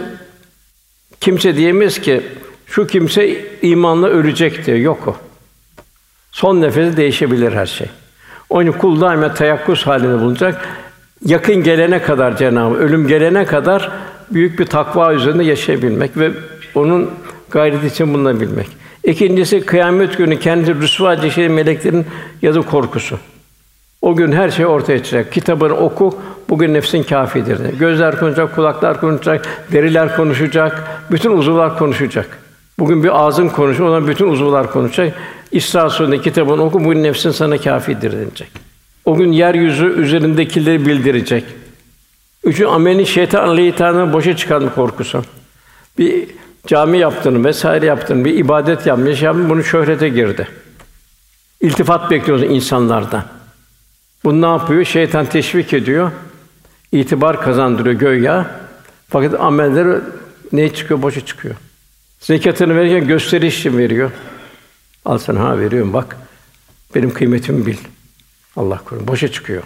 kimse diyemez ki şu kimse imanla ölecek diyor. Yok o. Son nefesi değişebilir her şey. Onun kul daima teyakkuz halinde bulunacak. Yakın gelene kadar Cenab-ı ölüm gelene kadar büyük bir takva üzerinde yaşayabilmek ve onun gayreti için bulunabilmek. İkincisi kıyamet günü kendi rüsva edeceği meleklerin yazı korkusu. O gün her şey ortaya çıkacak. Kitabını oku, bugün nefsin kâfidir. Gözler konuşacak, kulaklar konuşacak, deriler konuşacak, bütün uzuvlar konuşacak. Bugün bir ağzın konuşuyor, ona bütün uzuvlar konuşacak. İsra Sûresi'nde kitabını oku, bugün nefsin sana kâfidir denilecek. O gün yeryüzü üzerindekileri bildirecek. Üçü ameli şeytan aleyhî boşa çıkarma korkusu. Bir cami yaptığını vesaire yaptığını, bir ibadet yapmış, yapmış, bunu şöhrete girdi. İltifat bekliyoruz insanlardan. Bu ne yapıyor? Şeytan teşvik ediyor. itibar kazandırıyor göya. Fakat amelleri ne çıkıyor? Boşa çıkıyor. Zekatını verirken gösteriş için veriyor. Al sana ha veriyorum bak. Benim kıymetimi bil. Allah korusun. Boşa çıkıyor.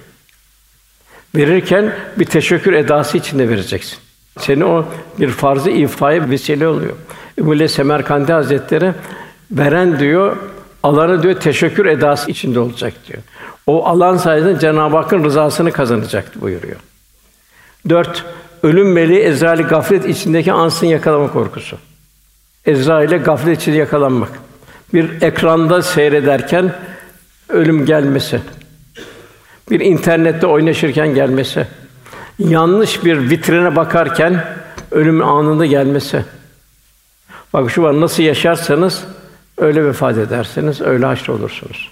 Verirken bir teşekkür edası içinde vereceksin. Seni o bir farzı ifaya vesile oluyor. Ümmü Semerkandi Hazretleri veren diyor, alanı diyor teşekkür edası içinde olacak diyor. O alan sayesinde Cenab-ı Hakk'ın rızasını kazanacak buyuruyor. Dört, ölüm meleği Ezrail'i gaflet içindeki ansın yakalama korkusu. Ezrail'e gaflet içinde yakalanmak. Bir ekranda seyrederken ölüm gelmesi. Bir internette oynaşırken gelmesi yanlış bir vitrine bakarken ölüm anında gelmesi. Bak şu var nasıl yaşarsanız öyle vefat edersiniz, öyle haşr olursunuz.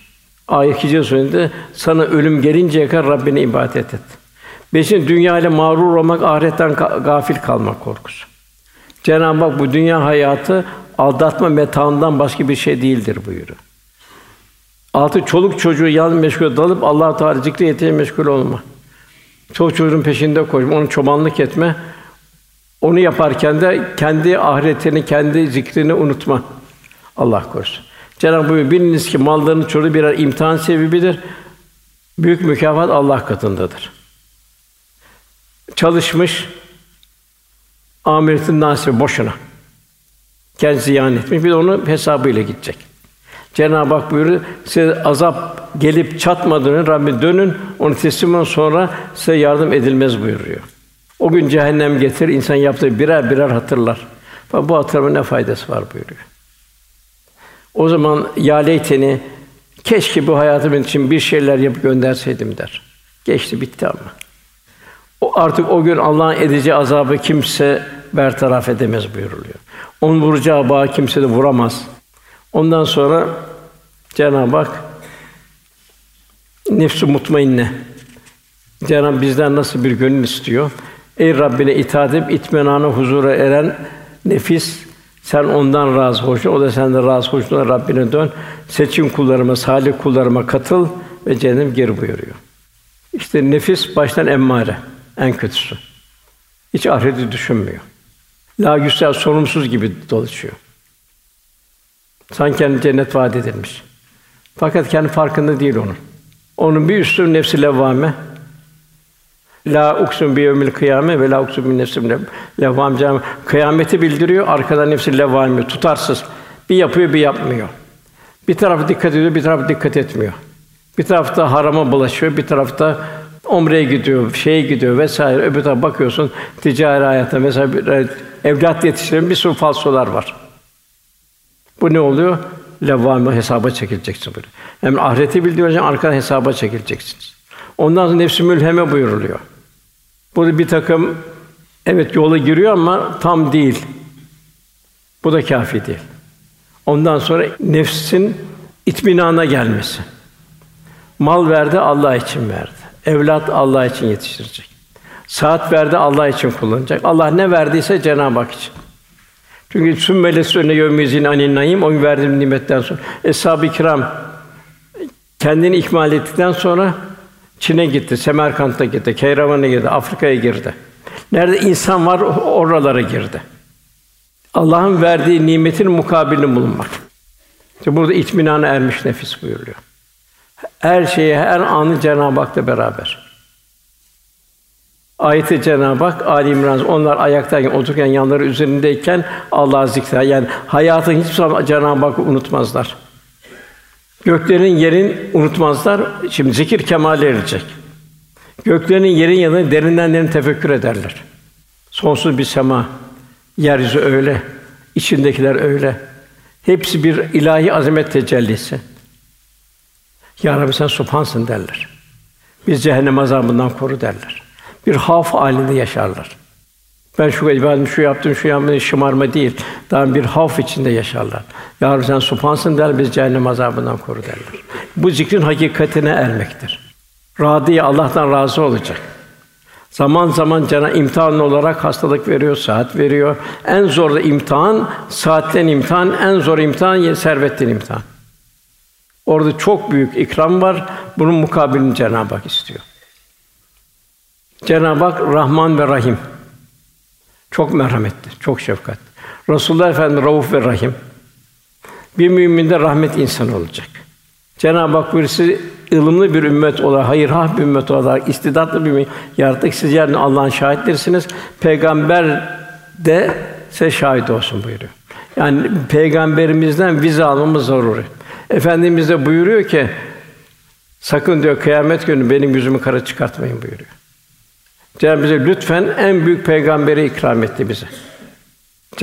Ayet 2. surede sana ölüm gelinceye kadar Rabbine ibadet et. Beşin dünya ile mağrur olmak, ahiretten gafil kalmak korkusu. Cenab-ı Hak bu dünya hayatı aldatma metaından başka bir şey değildir buyuruyor. Altı çoluk çocuğu yalnız meşgul dalıp Allah Teala zikri yetine meşgul olma. Çok çocuğun peşinde koşma, onu çobanlık etme. Onu yaparken de kendi ahiretini, kendi zikrini unutma. Allah korusun. Cenab-ı Hak biliniz ki malların çoğu birer imtihan sebebidir. Büyük mükafat Allah katındadır. Çalışmış, amiretin nasibi boşuna. Kendisi ziyan etmiş, bir de onun hesabıyla gidecek. Cenab-ı Hak buyuruyor, size azap gelip çatmadan önce Rabbim dönün, onu teslim olun sonra size yardım edilmez buyuruyor. O gün cehennem getir, insan yaptığı birer birer hatırlar. Bak bu hatırlama ne faydası var buyuruyor. O zaman ya leyteni keşke bu hayatım için bir şeyler yapıp gönderseydim der. Geçti bitti ama. O artık o gün Allah'ın edeceği azabı kimse bertaraf edemez buyuruluyor. Onun vuracağı bağı kimse de vuramaz. Ondan sonra Cenab-ı Hak nefs mutmainne Cenab-ı bizden nasıl bir gönül istiyor? Ey Rabbine itaat edip itmenana huzura eren nefis sen ondan razı hoş, o da senden razı hoş. Rabbine dön. Seçim kullarıma, salih kullarıma katıl ve cennet geri buyuruyor. İşte nefis baştan emmare, en kötüsü. Hiç ahireti düşünmüyor. La yüsel sorumsuz gibi dolaşıyor. Sanki kendi cennet vaat edilmiş. Fakat kendi farkında değil onun. Onun bir üstü nefsi levvame. La uksun bi yevmil kıyame ve la uksun bin nefsim levvame. Kıyameti bildiriyor, arkadan nefsi levvame, tutarsız. Bir yapıyor, bir yapmıyor. Bir tarafı dikkat ediyor, bir tarafı dikkat etmiyor. Bir tarafta harama bulaşıyor, bir tarafta Umre'ye gidiyor, şeye gidiyor vesaire. Öbür tarafa bakıyorsun ticari hayatta mesela evlat yetiştiren bir sürü falsolar var. Bu ne oluyor? Levvame hesaba çekileceksin böyle. Hem ahireti bildireceksin, arkadan hesaba çekileceksiniz. Ondan sonra nefsi mülheme buyuruluyor. Burada bir takım evet yola giriyor ama tam değil. Bu da kafi değil. Ondan sonra nefsin itminana gelmesi. Mal verdi Allah için verdi. Evlat Allah için yetiştirecek. Saat verdi Allah için kullanacak. Allah ne verdiyse Cenab-ı Hak için. Çünkü sümmele önüne yevmizin anin naim o verdiğim nimetten sonra eshab-ı kiram kendini ikmal ettikten sonra Çin'e gitti, Semerkant'a gitti, Keyravan'a girdi, Afrika'ya girdi. Nerede insan var oralara girdi. Allah'ın verdiği nimetin mukabilini bulunmak. İşte burada itminana ermiş nefis buyuruyor. Her şeye, her anı Cenab-ı Hak'la beraber. Ayeti Cenab-ı Hak Ali İmran onlar ayaktayken, otururken yanları üzerindeyken Allah zikrer. Yani hayatın hiçbir zaman Cenab-ı Hak'ı unutmazlar. Göklerin yerin unutmazlar. Şimdi zikir kemale erecek. Göklerin yerin yanında derinden derin tefekkür ederler. Sonsuz bir sema, yeryüzü öyle, içindekiler öyle. Hepsi bir ilahi azamet tecellisi. Ya Rabbi sen subhansın derler. Biz cehennem azabından koru derler. Bir haf halinde yaşarlar. Ben şu ibadetim, şu yaptım, şu yaptım, şımarma değil. Daha bir haf içinde yaşarlar. Ya Rabbi sen subhansın der, biz cehennem azabından koru derler. Bu zikrin hakikatine ermektir. Radiye Allah'tan razı olacak. Zaman zaman cana imtihan olarak hastalık veriyor, saat veriyor. En zor da imtihan, saatten imtihan, en zor imtihan servetten imtihan. Orada çok büyük ikram var. Bunun mukabilini Cenab-ı Hak istiyor. Cenab-ı Hak Rahman ve Rahim. Çok merhametli, çok şefkat. Resulullah Efendimiz Rauf ve Rahim. Bir mümin de rahmet insanı olacak. Cenab-ı Hak birisi ılımlı bir ümmet olarak, hayır hah bir ümmet olarak, istidatlı bir ümmet yarattık. Siz yarın Allah'ın şahitlerisiniz. Peygamber de size şahit olsun buyuruyor. Yani peygamberimizden vize almamız zaruri. Efendimiz de buyuruyor ki sakın diyor kıyamet günü benim yüzümü kara çıkartmayın buyuruyor. Cenab-ı bize lütfen en büyük peygamberi ikram etti bize.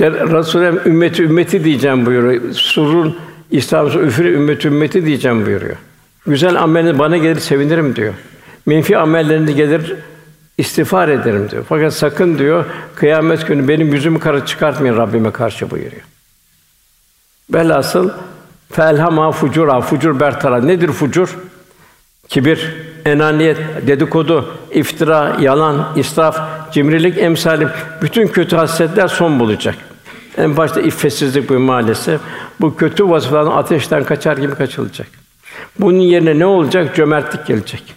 Resulullah ümmeti ümmeti diyeceğim buyuruyor. Surun İslam üfürü ümmeti ümmeti diyeceğim buyuruyor. Güzel amelini bana gelir sevinirim diyor. Menfi amellerini gelir istiğfar ederim diyor. Fakat sakın diyor kıyamet günü benim yüzümü kara çıkartmayın Rabbime karşı buyuruyor. Velhasıl felhama fucura fucur bertara nedir fucur? Kibir, enaniyet, dedikodu, iftira, yalan, israf, cimrilik emsali bütün kötü hasletler son bulacak. En başta iffetsizlik bu maalesef. Bu kötü vasıfların ateşten kaçar gibi kaçılacak. Bunun yerine ne olacak? Cömertlik gelecek.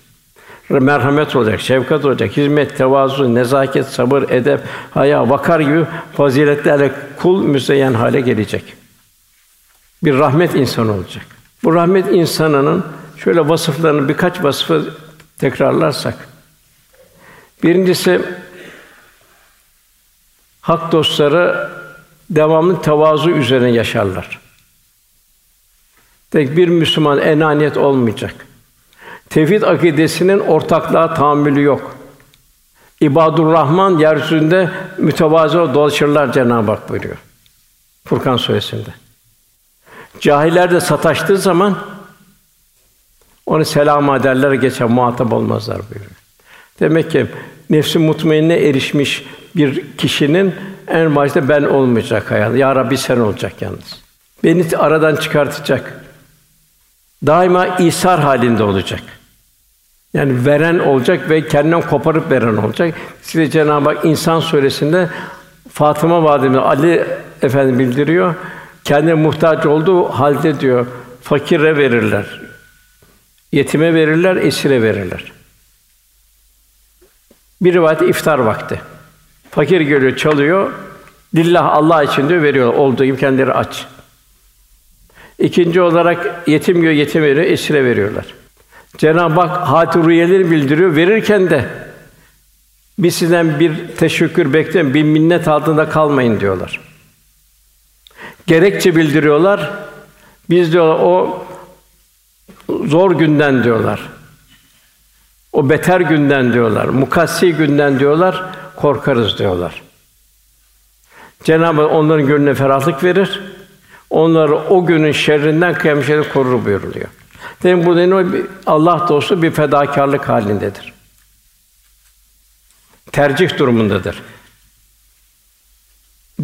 Merhamet olacak, şefkat olacak, hizmet, tevazu, nezaket, sabır, edep, haya, vakar gibi faziletlerle kul müzeyyen hale gelecek. Bir rahmet insanı olacak. Bu rahmet insanının şöyle vasıflarını birkaç vasfı tekrarlarsak. Birincisi hak dostları devamlı tevazu üzerine yaşarlar. Tek bir Müslüman enaniyet olmayacak. Tevhid akidesinin ortaklığa tahammülü yok. İbadur Rahman yeryüzünde mütevazı dolaşırlar Cenab-ı Hak buyuruyor. Furkan suresinde. Cahiller de sataştığı zaman onu selam ederler geçer muhatap olmazlar buyuruyor. Demek ki nefsi mutmainne erişmiş bir kişinin en başta ben olmayacak hayat. Ya Rabbi sen olacak yalnız. Beni aradan çıkartacak. Daima isar halinde olacak. Yani veren olacak ve kendinden koparıp veren olacak. Size Cenab-ı Hak İnsan suresinde Fatıma validemiz Ali efendi bildiriyor. Kendine muhtaç olduğu halde diyor fakire verirler. Yetime verirler, esire verirler. Bir rivayet iftar vakti. Fakir geliyor, çalıyor. Lillah Allah için diyor veriyor. Olduğu gibi kendileri aç. İkinci olarak yetim geliyor, yetim veriyor, esire veriyorlar. Cenab-ı Hak hatırıyeleri bildiriyor. Verirken de biz sizden bir teşekkür bekleyin, bir minnet altında kalmayın diyorlar. Gerekçe bildiriyorlar. Biz diyorlar o zor günden diyorlar. O beter günden diyorlar, mukassi günden diyorlar, korkarız diyorlar. Cenab-ı Hak onların gönlüne ferahlık verir. Onları o günün şerrinden kıyamet korur buyuruluyor. Demek bu ne Allah dostu bir fedakarlık halindedir. Tercih durumundadır.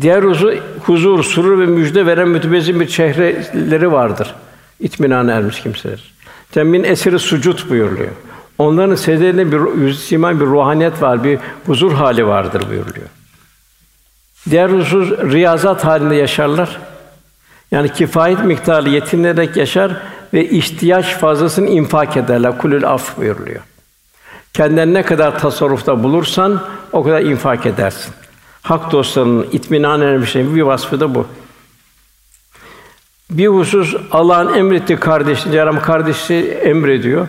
Diğer huzu, huzur, surur ve müjde veren mütebezzim bir çehreleri vardır. İtminan ermiş kimseler. Temin esiri sucut buyuruluyor. Onların secdelerinde bir yüz siman bir ruhaniyet var, bir huzur hali vardır buyuruluyor. Diğer husus riyazat halinde yaşarlar. Yani kifayet miktarı yetinerek yaşar ve ihtiyaç fazlasını infak ederler. Kulül af buyuruluyor. Kendinden ne kadar tasarrufta bulursan o kadar infak edersin. Hak dostlarının itminan ermiş bir vasfı da bu. Bir husus Allah'ın emrettiği kardeşliği, Cenab-ı kardeşi emrediyor.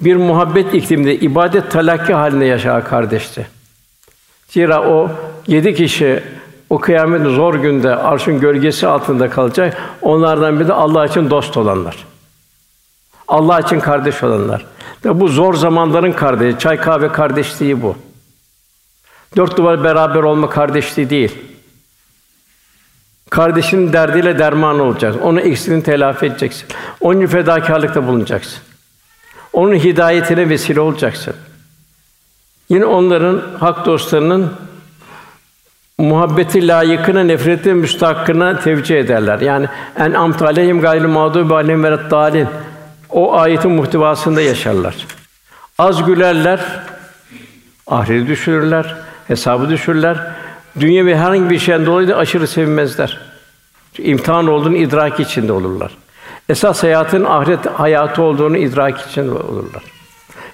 Bir muhabbet ikliminde ibadet talakki halinde yaşar kardeşti. Zira o yedi kişi o kıyamet zor günde arşın gölgesi altında kalacak. Onlardan biri de Allah için dost olanlar. Allah için kardeş olanlar. Ve bu zor zamanların kardeşi, çay kahve kardeşliği bu. Dört duvar beraber olma kardeşliği değil. Kardeşinin derdiyle derman olacaksın. Onun eksiğini telafi edeceksin. Onun için fedakarlıkta bulunacaksın. Onun hidayetine vesile olacaksın. Yine onların hak dostlarının muhabbeti layıkına, nefreti müstahakkına tevcih ederler. Yani en amt aleyhim gayrı mağdubi aleyhim ve dalin. O ayetin muhtevasında yaşarlar. Az gülerler, ahireti düşürürler, hesabı düşürürler. Dünya ve herhangi bir şeyden dolayı da aşırı sevinmezler. İmtihan olduğunu idrak içinde olurlar. Esas hayatın ahiret hayatı olduğunu idrak içinde olurlar.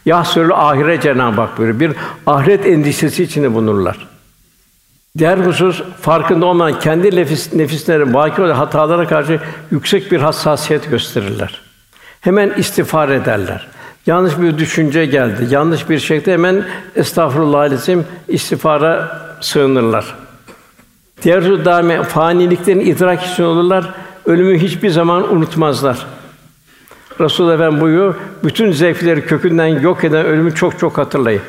Yahsürül ahiret Cenab-ı Hak buyuruyor. Bir ahiret endişesi içinde bulunurlar. Diğer husus farkında olmayan kendi nefis nefislerin vaki olan hatalara karşı yüksek bir hassasiyet gösterirler. Hemen istiğfar ederler. Yanlış bir düşünce geldi, yanlış bir şekilde hemen estağfurullah istiğfara sığınırlar. Diğer husus daima faniliklerin idrak için olurlar. Ölümü hiçbir zaman unutmazlar. Resul Efendimiz buyuruyor, bütün zevkleri kökünden yok eden ölümü çok çok hatırlayın.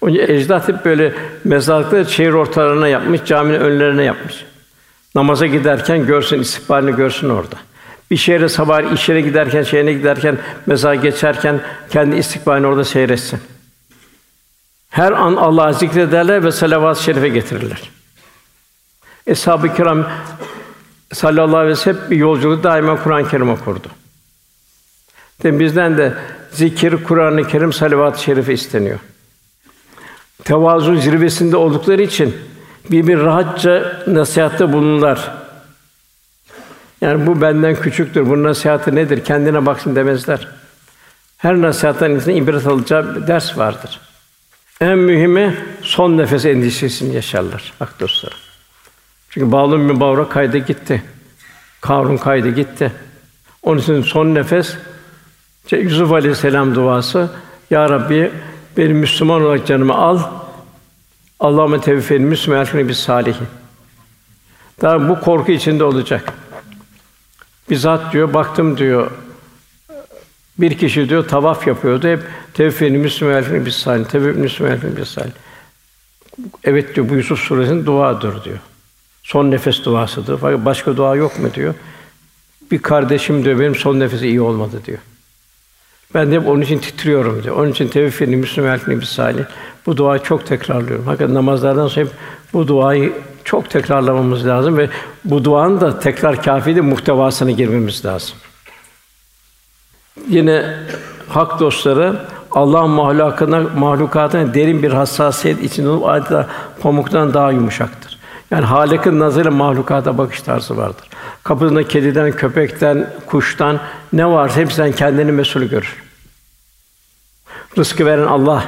O ecdat hep böyle mezarlıkları şehir ortalarına yapmış, caminin önlerine yapmış. Namaza giderken görsün, istikbalini görsün orada. Bir şehre sabah iş giderken, şehrine giderken, mezar geçerken kendi istikbalini orada seyretsin. Her an Allah'ı zikrederler ve salavat-ı şerife getirirler. Eshab-ı kiram sallallahu aleyhi ve sellem bir yolculuk daima Kur'an-ı Kerim okurdu. Demek bizden de zikir, Kur'an-ı Kerim, salavat-ı şerife isteniyor tevazu zirvesinde oldukları için bir bir rahatça nasihatte bulunurlar. Yani bu benden küçüktür. Bunun nasihatı nedir? Kendine baksın demezler. Her nasihattan insana ibret alacağı ders vardır. En mühimi son nefes endişesini yaşarlar hak dostları. Çünkü Bağlum bin Bavra kaydı gitti. Karun kaydı gitti. Onun için son nefes işte Yusuf Aleyhisselam duası Ya Rabbi benim Müslüman olarak canımı al. Allahümme tevfil Müslüman bir salihin. Daha bu korku içinde olacak. Bizzat diyor, baktım diyor, bir kişi diyor tavaf yapıyordu. Hep tevfini Müslüman bir salih, tevfini Müslüman bir salih. Evet diyor bu Yusuf suresinin duadır diyor. Son nefes duasıdır. Fakat başka dua yok mu diyor. Bir kardeşim diyor benim son nefesi iyi olmadı diyor. Ben de hep onun için titriyorum diyor. Onun için tevfini Müslüman bir salih. Bu duayı çok tekrarlıyorum. Hakikaten namazlardan sonra hep bu duayı çok tekrarlamamız lazım ve bu duanın da tekrar kâfi de muhtevasına girmemiz lazım. Yine hak dostları Allah mahlukatına mahlukatına derin bir hassasiyet içinde olup adeta pamuktan daha yumuşaktır. Yani Halık'ın nazarı mahlukata bakış tarzı vardır. Kapısında kediden, köpekten, kuştan ne varsa hepsinden kendini mesul görür. Rızkı veren Allah.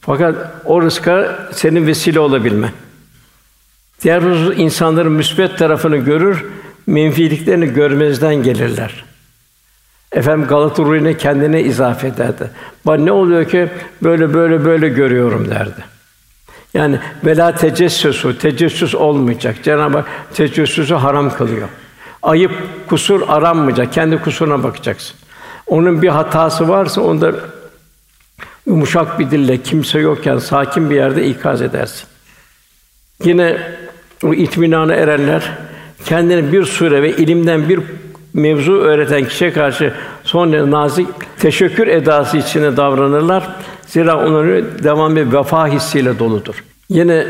Fakat o rızka senin vesile olabilmen. Diğer insanların müsbet tarafını görür, menfiliklerini görmezden gelirler. Efendim Galata ruhine kendine izafe ederdi. Bana ne oluyor ki böyle böyle böyle görüyorum derdi. Yani vela tecessüsü, tecessüs olmayacak. Cenab-ı Hak tecessüsü haram kılıyor. Ayıp, kusur aranmayacak. Kendi kusuruna bakacaksın. Onun bir hatası varsa onda yumuşak bir dille kimse yokken sakin bir yerde ikaz edersin. Yine o itminana erenler kendine bir sure ve ilimden bir mevzu öğreten kişiye karşı son derece nazik teşekkür edası içinde davranırlar. Zira onların devam bir vefa hissiyle doludur. Yine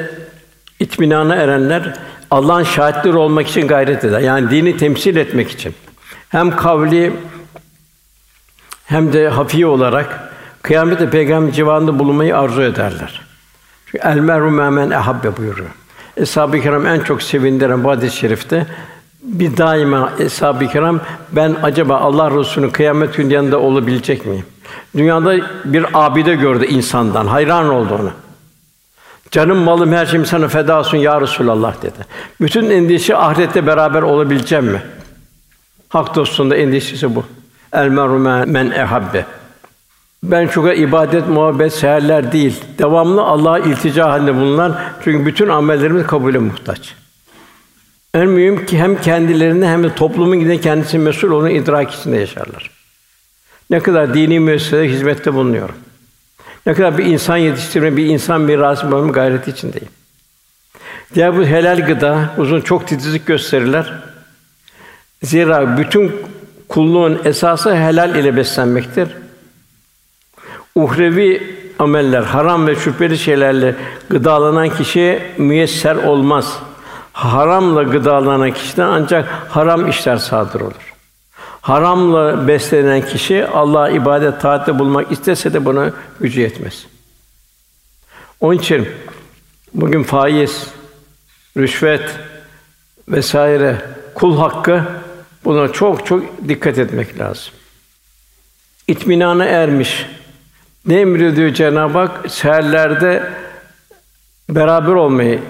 itminana erenler Allah'ın şahitleri olmak için gayret eder. Yani dini temsil etmek için. Hem kavli hem de hafi olarak kıyamette peygamber civarında bulunmayı arzu ederler. Çünkü el merhum men ehabbe buyuruyor. Eshab-ı kiram en çok sevindiren bu hadis-i şerifte bir daima eshab-ı kiram ben acaba Allah Resulü'nün kıyamet günü yanında olabilecek miyim? Dünyada bir abide gördü insandan, hayran oldu ona. Canım malım her şeyim sana feda olsun ya Resulallah dedi. Bütün endişe ahirette beraber olabileceğim mi? Hak dostunda endişesi bu. El meru men ehabbe. Ben çok ibadet, muhabbet, seherler değil. Devamlı Allah'a iltica halinde bulunan çünkü bütün amellerimiz kabule muhtaç. En mühim ki hem kendilerini hem de toplumun yine kendisi mesul olduğunu idrak içinde yaşarlar. Ne kadar dini müesseselere hizmette bulunuyorum. Ne kadar bir insan yetiştirme, bir insan mirası bulma gayreti içindeyim. Diğer bu helal gıda, uzun çok titizlik gösterirler. Zira bütün kulluğun esası helal ile beslenmektir. Uhrevi ameller, haram ve şüpheli şeylerle gıdalanan kişiye müyesser olmaz. Haramla gıdalanan kişiden ancak haram işler sadır olur. Haramla beslenen kişi Allah'a ibadet taatte bulmak istese de buna gücü yetmez. Onun için bugün faiz, rüşvet vesaire kul hakkı buna çok çok dikkat etmek lazım. İtminana ermiş. Ne emrediyor Cenab-ı Hak? Seherlerde beraber olmayı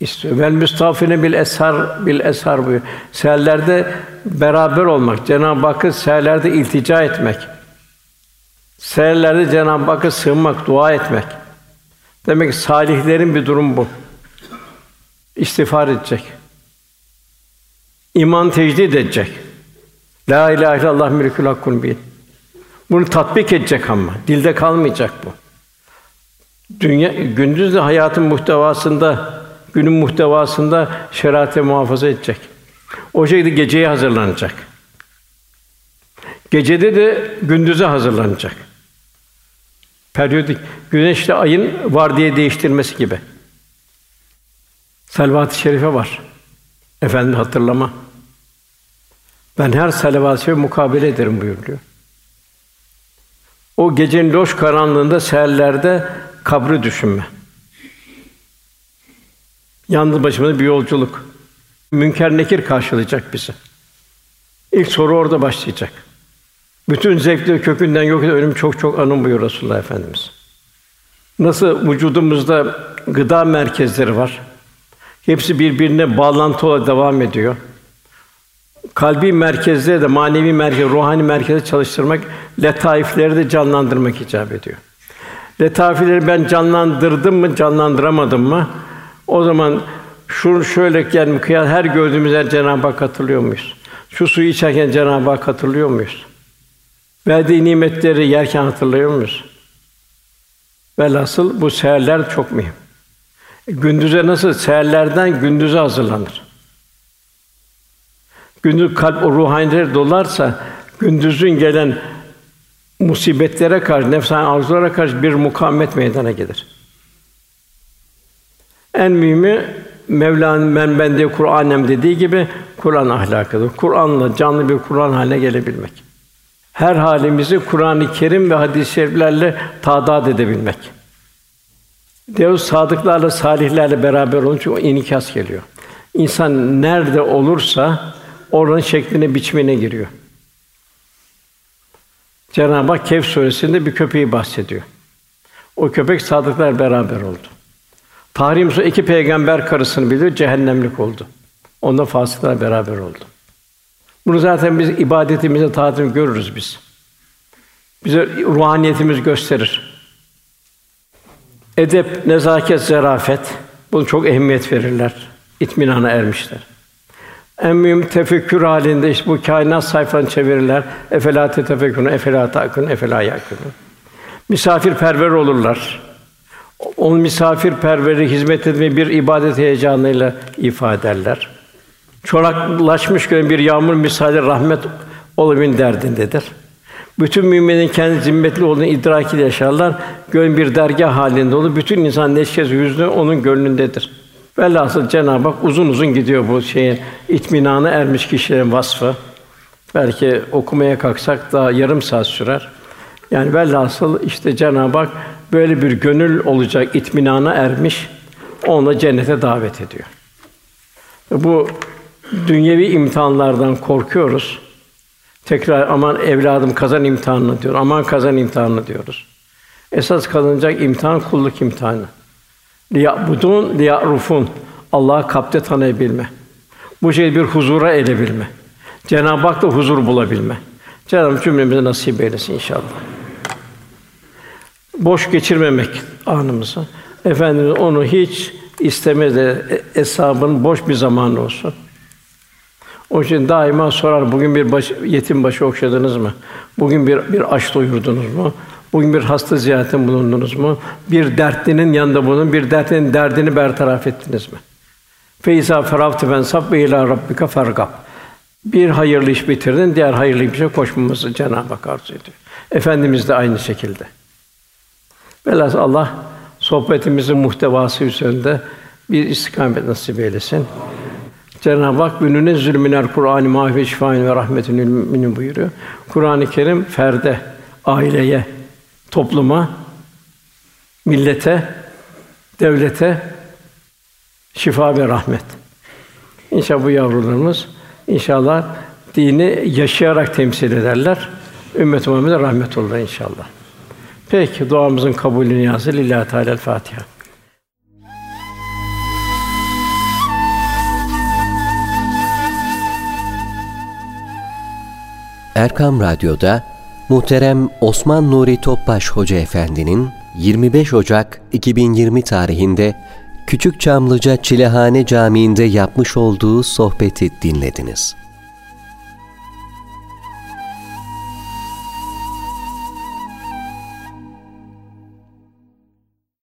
istiyor. Vel müstafine bil eshar bil eshar buyuruyor. Seherlerde beraber olmak, Cenab-ı Hakk'a seherlerde iltica etmek. Seherlerde Cenab-ı Hakk'a sığınmak, dua etmek. Demek ki salihlerin bir durum bu. İstiğfar edecek. İman tecdid edecek. La ilahe illallah mülkül hakkun bil. Bunu tatbik edecek ama dilde kalmayacak bu. Dünya gündüz de hayatın muhtevasında, günün muhtevasında şeriatı muhafaza edecek. O şekilde geceye hazırlanacak. Gecede de gündüze hazırlanacak. Periyodik güneşle ayın var diye değiştirmesi gibi. Salavat-ı şerife var. Efendi hatırlama. Ben her salavat-ı şerife mukabele ederim buyuruyor. O gecenin loş karanlığında seherlerde kabri düşünme. Yalnız başımıza bir yolculuk. Münker nekir karşılayacak bizi. İlk soru orada başlayacak. Bütün zevkleri kökünden yok eden ölüm çok çok anın buyuruyor Resulullah Efendimiz. Nasıl vücudumuzda gıda merkezleri var. Hepsi birbirine bağlantı olarak devam ediyor. Kalbi merkezde de manevi merkez, ruhani merkeze çalıştırmak, letaifleri de canlandırmak icap ediyor. Letaifleri ben canlandırdım mı, canlandıramadım mı? O zaman şu şöyle yani kıyas her gördüğümüzde Cenab-ı Hak hatırlıyor muyuz? Şu suyu içerken Cenab-ı Hak hatırlıyor muyuz? Verdiği nimetleri yerken hatırlıyor muyuz? Velhasıl bu seherler çok mühim. Gündüze nasıl seherlerden gündüze hazırlanır. Gündüz kalp o ruhaniler dolarsa gündüzün gelen musibetlere karşı, nefsani arzulara karşı bir mukavemet meydana gelir. En mühimi Mevla'nın men bende Kur'anem dediği gibi Kur'an ahlakıdır. Kur'anla canlı bir Kur'an haline gelebilmek. Her halimizi Kur'an-ı Kerim ve hadis-i şeriflerle tadat edebilmek. Diyor sadıklarla, salihlerle beraber olunca o inikas geliyor. İnsan nerede olursa oranın şekline, biçimine giriyor. Cenab-ı Hak Kehf suresinde bir köpeği bahsediyor. O köpek sadıklar beraber oldu. Tahrim Su iki peygamber karısını bilir, cehennemlik oldu. Onunla fasıklar beraber oldu. Bunu zaten biz ibadetimizde taatını görürüz biz. Bize ruhaniyetimiz gösterir. Edep, nezaket, zarafet bunu çok ehemmiyet verirler. İtminana ermişler. En mühim tefekkür halinde işte bu kainat sayfalarını çevirirler. Efela tefekkürün, efela takın, efela yakın. Misafirperver olurlar. Onun misafirperveri hizmet etmeyi bir ibadet heyecanıyla ifade ederler. Çoraklaşmış gören bir yağmur misali rahmet olabilme derdindedir. Bütün müminin kendi zimmetli olduğunu idrakiyle yaşarlar. Gönül bir dergah halinde olur. Bütün insan neşesi yüzünü onun gönlündedir. Velhasıl Cenab-ı Hak uzun uzun gidiyor bu şeye itminana ermiş kişilerin vasfı. Belki okumaya kalksak daha yarım saat sürer. Yani velhasıl işte Cenab-ı Hak böyle bir gönül olacak itminana ermiş, onu cennete davet ediyor. Bu dünyevi imtihanlardan korkuyoruz. Tekrar aman evladım kazan imtihanını diyor. Aman kazan imtihanını diyoruz. Esas kazanacak imtihan kulluk imtihanı. Liyabudun liyarufun. Allah'ı kapte tanıyabilme. Bu şey bir huzura erebilme. Cenab-ı Hak'ta huzur bulabilme. Cenab-ı Hak cümlemize nasip eylesin inşallah. Boş geçirmemek anımızı. Efendimiz onu hiç istemez de hesabın boş bir zaman olsun. O için daima sorar, bugün bir baş, yetim başı okşadınız mı? Bugün bir, bir aç doyurdunuz mu? Bugün bir hasta ziyaretin bulundunuz mu? Bir dertlinin yanında bulundunuz, bir dertlinin derdini bertaraf ettiniz mi? Feyza feravte ben sab ve ila rabbika fargab. Bir hayırlı iş bitirdin, diğer hayırlı işe koşmamızı Cenab-ı Hak arzu ediyor. Efendimiz de aynı şekilde. Velhâsıl Allah sohbetimizin muhtevası üzerinde bir istikamet nasip eylesin. Cenab-ı Hak bününe zulminer Kur'an-ı mahve şifaen ve rahmetin müminin buyuruyor. Kur'an-ı Kerim ferde, aileye, topluma, millete, devlete şifa ve rahmet. İnşallah bu yavrularımız inşallah dini yaşayarak temsil ederler. Ümmet Muhammed'e rahmet olur inşallah. Peki duamızın kabulü niyazı lillahi teala Fatiha. Erkam Radyo'da muhterem Osman Nuri Topbaş Hoca Efendi'nin 25 Ocak 2020 tarihinde Küçük Çamlıca Çilehane Camii'nde yapmış olduğu sohbeti dinlediniz.